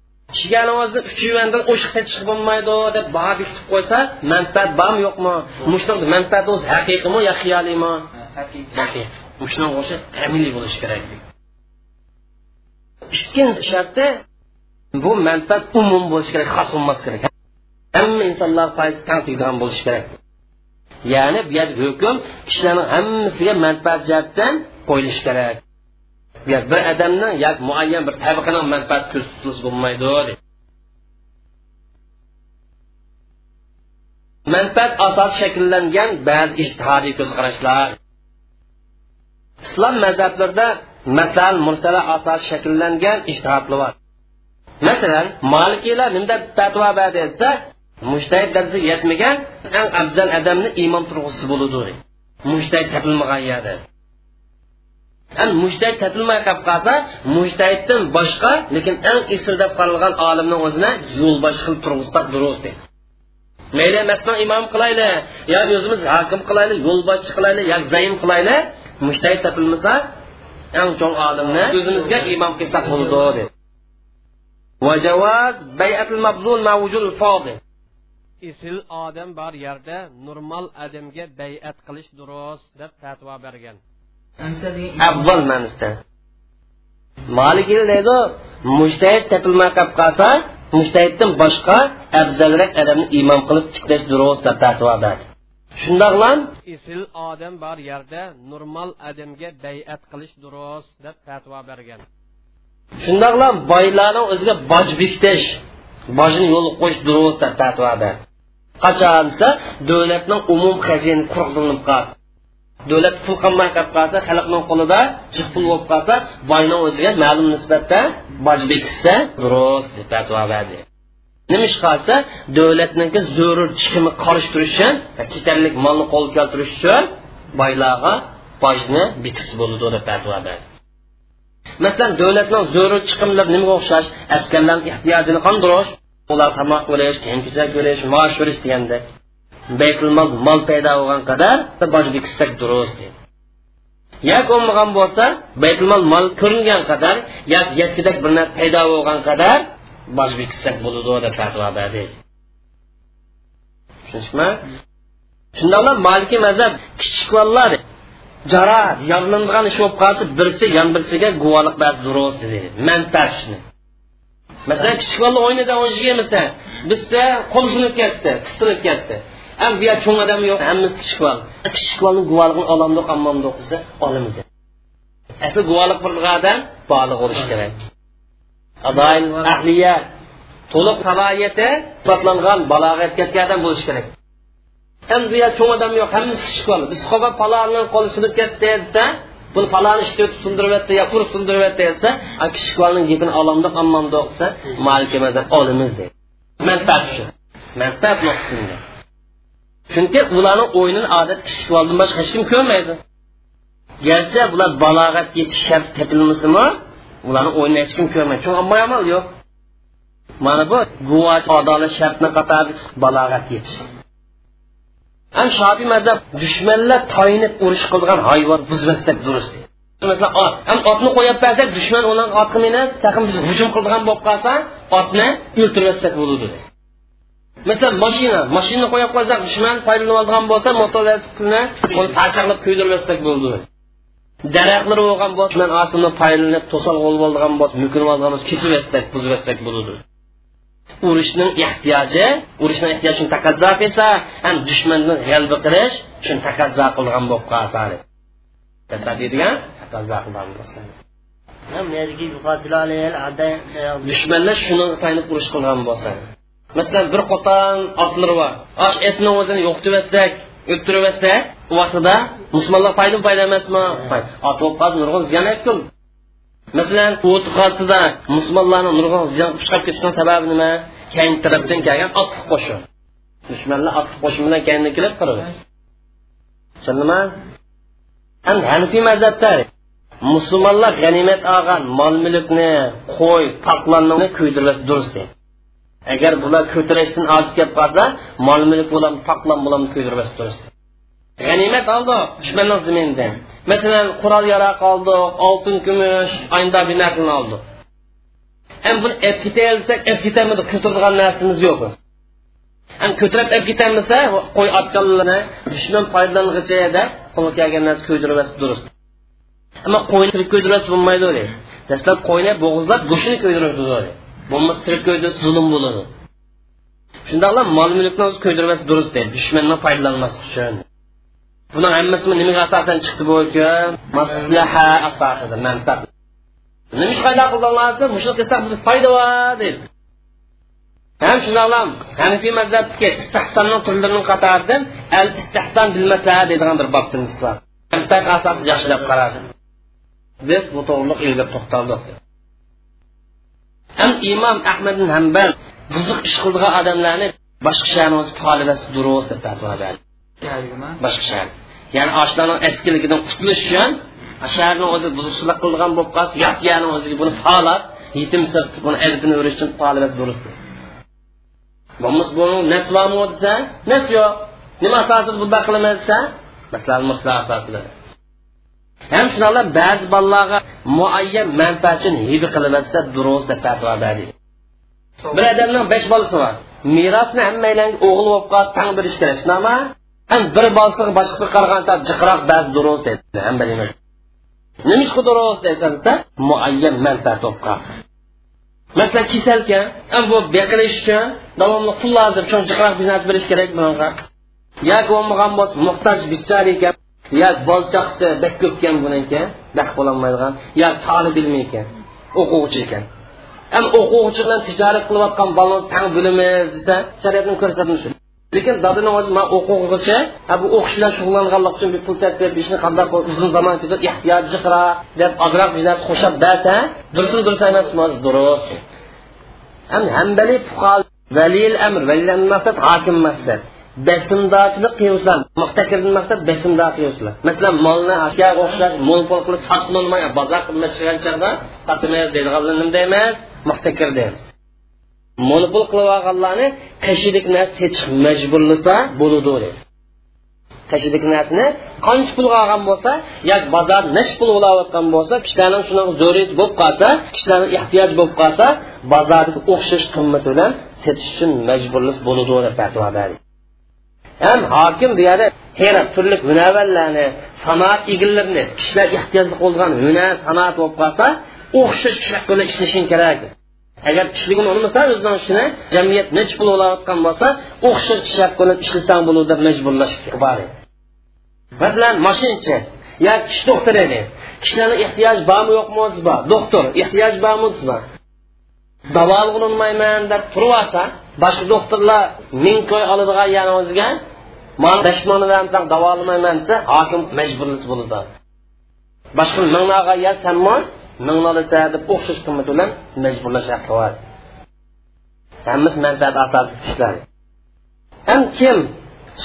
o'zida uch yuvandan o'shiq sotishga bo'lmaydi deb baho bekitib qo'ysa manfaat bormi yo'qmi? Mushuni manfaat o'zi haqiqiymi yo xiyoliymi haqiqiy shunga o'xshab amiliy bo'lishi kerak ikkinchi sharti bu manfaat umum bo'lishi kerak xos bo'lmasi kerak. Hamma insonlar tang tegadigan bo'lishi kerak. Ya'ni bu yerda hukm kishilarning hammasiga manfaat jihatdan qo'yilishi kerak bir odamning yoki muayyan bir tabaqani manfaat ko'z tutilish bo'lmaydi manfaat asosi shakllangan ba'zi ijtihodiy ko'zqarashlar. Islom mazhablarida masalan mursala asosi shakllangan ijtihodlar bor. Masalan malikiylar nimda fatvo berdi desa mushtahid darajasiga yetmagan eng afzal odamni imom turg'usi bo'ladi mushtahid topilmagan yerda. mushtahid topilmay qolib qolsa mushtahiddan boshqa lekin eng isr deb qaralgan olimni o'zini yo'lbosh qilib turg'izsak durust mayli masdan imom qilayli yo o'zimiz hokim qilayli yo'lboshchi qilayli yo zaym qilayli mushtahid topilmasa eng cho'ng olimni o'zimizga imom qilsak bo'ladi وجواز بيعة المبذول مع وجود الفاضل isil odam bor yerda normal odamga bayat qilish durust deb fatvo bergan Afzal ma'nosida molikil deydi mushtahid topilmay qolib qolsa mushtahiddan boshqa afzalroq odamni imom qilib tiklash durust deb fatvo berdi shundoqlam isil odam bor yerda normal odamga bayat qilish durust deb fatvo bergan shundoqla boylarni o'ziga boj bekitish bojni yo'l qo'yish durust deb fatvo berdi qachon desa davlatning umum xazinasi quruqlanib qoldi davlat pul qilmay qolib qolsa xalqni qo'lida jiq pul bo'lib qolsa boyni o'ziga ma'lum nisbatda boj bekitsa durust deb fatvo berdi nima ish qilsa davlatniki zarur chiqimi qarish turish uchun ketarlik molni qo'lga keltirish uchun boylarga bojni bekitsa bo'ladi deb fatvo berdi masalan davlatning zarur chiqimlar nimaga o'xshash? Askarlarni ehtiyojini qondirish ular tomoq bo'lish kiyim kechak bo'lish maosh berish degandek. Baytulmol mol paydo bo'lgan qadar boj bekitsak durust dedi yoki bo'lmagan bo'lsa baytulmol mol ko'ringan qadar yoki yetkidek bir narsa paydo bo'lgan qadar boj bekitsak bo'ladi deb fatvo berdi. Tushunishmi? Shundoqla maliki mazhab kichik bolalar jara yog'lanadigan ish bo'lib qolsa birsi yon birsiga guvohlik bas durust dedi. Manfaat shuni masalan kichik bola o'yinida o'ynagan bizsa qo'l sinib ketdi qisilib ketdi. Ham bu yer cho'ng odam yo'q hammasi kichik bola kichik bolani guvohligini olamdiq ammandiq desa olamiz asli guvohlik bir odam bog'liq bo'lishi kerak. Adoil ahliya to'liq salohiyati isbotlangan balog'at ketgan odam bo'lishi kerak. Ham bu yer cho'ng odam yo'q hammasi kichik bola biz qo'ba palonni qo'li sinib ketdi desa buni paloni ishni o'tib sundiryapti yo urib sundiryapti desa kichik bolaning gapini olamdiq ammandiq desa malika mazhab olimiz deydi manfaat shu. Manfaat nuqsonda chunki ularni o'yinini odat kichik boldan boshqa hech kim ko'rmaydi. Garchi bular balog'at yetish shart tepilmasimi ularni o'yinini hech kim ko'rmaydi. Chunki ammo amal yo'q. Mana bu guvoh adolat shartni qatori balog'at yetish ham shobiy mazhab dushmanlar toyinib urush qilgan hayvon buzmasak durust masalan ot. Ham otni qo'yib bersak dushman ularni otga minib taqim biz hujum qilgan bo'lib qolsa otni o'ltirmasak bo'ladi masalan mashina. Mashinani qo'yib qo'ysak dushman foydalanib olgan bo'lsa motor velosipedni uni parchaqlab kuydirmaslik bo'ldi. Daraxtlar bo'lgan bo'lsa man ostini foydalanib to'sal bo'lgan bo'lsa mukinib olgan bo'lsa kesib yotsak buzib yotsak bo'ladi. Urushning ehtiyoji urushni ehtiyojini taqozo qilsa ham dushmanni g'alba qilish shuni taqozo qilgan bo'lib qolsa deydigan taqozo qilgan bo'lsa. Dushmanlar shuni tayanib urush qilgan bo'lsa masalan bir qo'ton otlar bor. Osh etni o'zini yo'qitib yotsak o'ltirib yotsak u vaqtida musulmonlar foyda foyda emasmi? Ot bo'lib nurg'un ziyon aytdim masalan o't qolsida musulmonlarni nurg'un ziyon chiqib ketishining sababi nima? Keyin tarafdan kelgan otliq qo'shin dushmanlar otliq qo'shin bilan keyin kelib qirdi tushundimi endi hanifiy mazhabda musulmonlar g'animat olgan mol mulkni qo'y toqlarni kuydirmasi durust deydi agar bular ko'tarishdan ojiz kelib qolsa mol mulk bilan toqlan bilan kuydirmasi durust g'animat oldi dushmanning ziminidan masalan qurol yaroq oldi oltin kumush aynda bir narsani oldi ham buni ep ketayolsak ep ketamidi ko'taradigan narsamiz yo'q ham ko'tarib ep ketamisa qo'y otganlarni dushman foydalangicha deb qo'lga kelgan narsa ko'ydirmasi durust ammo qo'yni tirik ko'ydirmasi bo'lmaydi deydi dastlab qo'yni bo'g'izlab go'shtini ko'ydiradi bo'lmasa tirik ko'ydirsa zulm bo'ladi shundoqla mol mulkni o'zi ko'ydirmasi durust dushmandan foydalanmaslik uchun buni hammasi nimaga asosan chiqdi bu uchun maslaha asosida manfaat nima ish qayda qilganlarsa mushuni qilsak bizga foyda bor deydi ham shundoqlam hanifiy mazhabdagi istahsonning turlarining qatoridan al istahson bil maslaha deydigan bir yaxshilab qarasin biz bu ham imom ahmad hambal buzuq ish qilgan odamlarni boshqa shaharimiz polibasi durust deb fatvo berdi boshqa shahar. Ya'ni oshlarni eskiligidan qutulish uchun shaharni o'zi buzuqchilik qilgan bo'lib qolsa yot yani o'ziga buni polab yetim buni eldini o'rish uchun polibasi durust. Bo'lmasa bu nasvomi desa nas yo'q. Nima asosida bunday qilaman desa masalan muslar asosida ham shunaqa ba'zi bolalarga muayyan manfaat uchun hiba qilinsa durust deb fatvo berdi bir odamning besh bolasi bor merosni hammalarga o'g'il bo'lib qolsa tang berish kerak shunaqmi ham bir bolasiga boshqasiga qaragancha jiqroq ba'zi durust dedi hammalamiz nima ish durust desa muayyan manfaat bo'lib masalan kasalkan bu beqilish uchun davomli pul lozim shu jiqroq biznes berish kerak bunga yoki bo'lmagan bo'lsa muhtoj bichar ekan yo bolchaqsi bak ko'pkan buniki bak bo'lolmaydigan yo toli bilmay ekan o'quvchi ekan. Ham o'quvchi bilan tijorat qilayotgan bolamiz tang bilamiz desa shariatni ko'rsatmishi lekin dadini o'zi man o'quvchi bu o'qish bilan shug'ullanganlik uchun pul berib ishni qanday uzun zamon ketib ehtiyoj jiqra deb ozroq bir narsa bersa dursin dursa emas durust. Ham hambali fuqaro valiyil amr hokim maqsad. Besimdorchilik qiluvchilar muhtakirdan maqsad besimdor qiluvchilar masalan molni ashyoga o'xshash monopol qilib sotqinolmay bozor qilmashigan chog'da sotmaymiz deydiganlar nima deymiz? Muhtakir deymiz. Monopol qilib olganlarni qashidek narsa majburlasa bo'ludi deydi. Narsani qancha pulga olgan bo'lsa yoki bozor necha pul bo'layotgan bo'lsa kishilarni shunaqa zo'riyat bo'lib qolsa kishilarni ehtiyoj bo'lib qolsa bozordagi o'xshash qimmat bilan setish uchun majburlik bo'ladi deb ham hokim bu yerda turli hunavallarni sanoat egillarini kishilar ehtiyojli bo'lgan hunar sanoat bo'lib qolsa o'xshash kishilar bilan ishlashing kerak. Agar kishiligini unamasa o'zidan ishini jamiyat necha pul olayotgan bo'lsa o'xshash kishilar bilan ishlasang bo'ladi deb majburlash bor masalan mashinchi yo kishi doktor edi. Kishilarni ehtiyoj bormi yo'qmi bor. Doktor ehtiyoj bormi o'zi bor. Davolig'inolmayman deb turib turyapsa boshqa doktorlar ming ko'y oladigan yana o'ziga mana besh mingni bersang davolamayman desa hokim majburlisi bo'ladi boshqa minglarga ya sanmo minglisa deb o'xshash qimmat bilan majburlash haqqi bor hammasi manfaat ham kim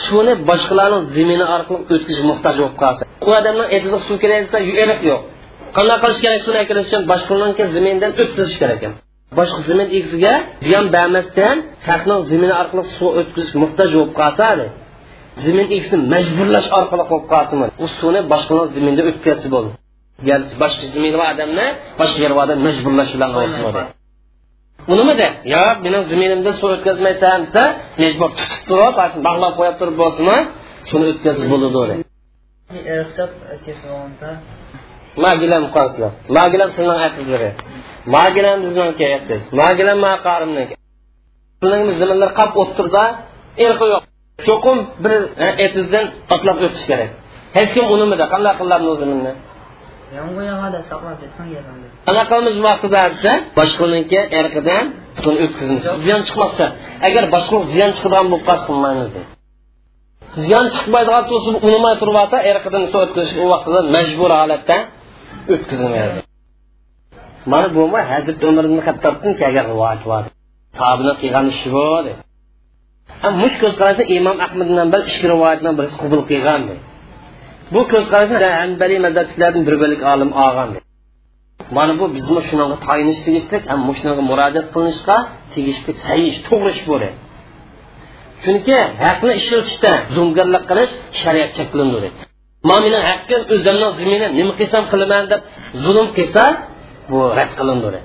suvni boshqalarning zimini orqali o'tkazish muhtoj bo'lib qolsa u odamni suv kerak desa yo'q qanday qilish kerak suvni akirish uchun boshqalarniki zimindan o'tkazish kerak ekan boshqa zimin egasiga ziyon bermasdan haqning zimini orqali suv o'tkazish muhtoj bo'lib qolsa zimin egisini majburlash orqali qo'yib qolsin u suvni boshqalarning ziminda o'tkazsa bo'ldi. Ya'ni boshqa zimin odamni boshqa yer odam majburlash bilan bo'lsin unimida yo meni ziminimda suv o'tkazmaysan desa majbur tutib turib bog'lab qo'yib turib bo'lsinmi? Suvni o'tkazib bo'ladi ruxsat kesib magilam qolsizlar magilam sizlarning aqizlari magilam bizniki aytiz magilam maqarimniki. Sizlarni ziminlar qolib o'tirda erqi yo'q cho'qim bir etizdan otlab o'tish kerak. Hech kim unimida qanday qilardi o'zimni anaqamiz vaqtida boshqaniki erqidan buni o'tkazamiz ziyon chiqmoqcha agar boshqa ziyon chiqadigan bo'lib qolsa qilmaymiz deydi ziyon chiqmaydigan bo'lsa unamay turyapsa erqidan suv o'tkazish u vaqtida majbur holatda o'tkazilmaydi mana bu hazrat umar ibn hattobdan kelgan rivoyat bor sahabini qilgan ishi bu mush ko'zqarashni imom ahmad nambal ikki rivoyatdan birisi qabul qilgan bu ko'zqarashni qarashni mazhablardan bir bo'lik olim olgan mana bu bizni shunaqa tayinish tegishli ham shunaqa murojaat qilinishga tegishli sayish to'g'ri ish bo'ladi chunki haqni ishlatishda zo'mgarlik qilish shariat cheklanadi man meni haqqim o'zimni zimini nima qilsam qilaman deb zulm qilsa bu rad qilinadi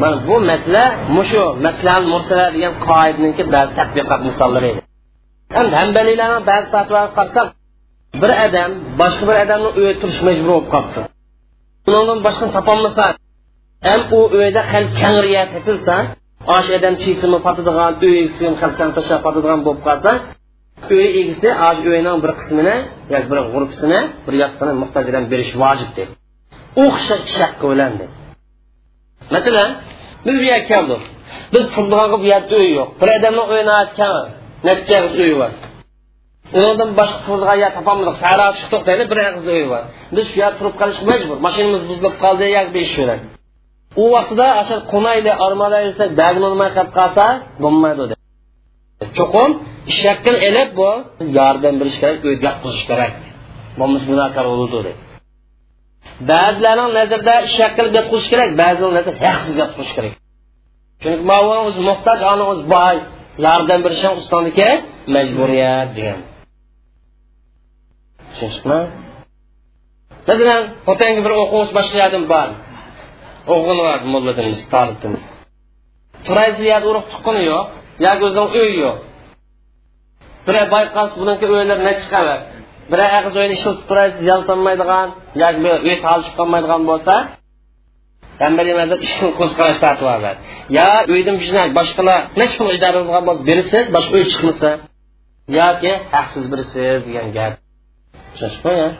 mana bu masala mushu maslal mursala degan qoidaniki ba'zi tadbiqot misollari edi. Ham hambaliylarni ba'zi fatvoga qarasak bir odam boshqa bir odamni uyda turish majbur bo'lib qolibdi. Undan boshqani topolmasa ham u uyda hal kangriya qolsa uy egisi osh bir qismini yoki bir g'urpisini bir muhtojlarga berish masalan biz bu yerga keldik. Biz turdigan bu yerda uy yo'q. Bir odamni o'ynayotgan necha uyi bor. Undan boshqa turadigan yer topolmadik. Sahro chiqdik deydi bir og'iz uyi bor. Biz shu yerda turib qolishga majbur. Mashinamiz buzilib qoldi u vaqtida asha qolsa bo'lmaydi cho'qim ilib bu yordam berish kerak kerak. Ba'zilarning nazarida ishakil yotqizish kerak ba'zilarning nazarida haqsiz yotqizish kerak. Chunki o'zi muhtoj ona o'zi boy yordam berishing ustoniki majburiyat degan. Tushunishmi masalan otangga bir o'quvchi boshqa yerdan bor mulladimiz tolibimiz urug' yo'q o'zini uyi yo'q bir og'iz uyni ishlatib turaysiz ziyon solmaydigan yoki uy tolishib qolmaydigan bo'lsa ishni ko'z qarash fatvo yo uydan boshqalar necha pul ijara qilgan bo'lsa berasiz boshqa uy chiqmasa yoki haqsiz birisiz degan gap تشبه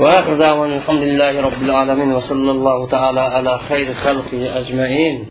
وآخر دعوانا الحمد لله رب العالمين وصلى الله تعالى على خير خلقه أجمعين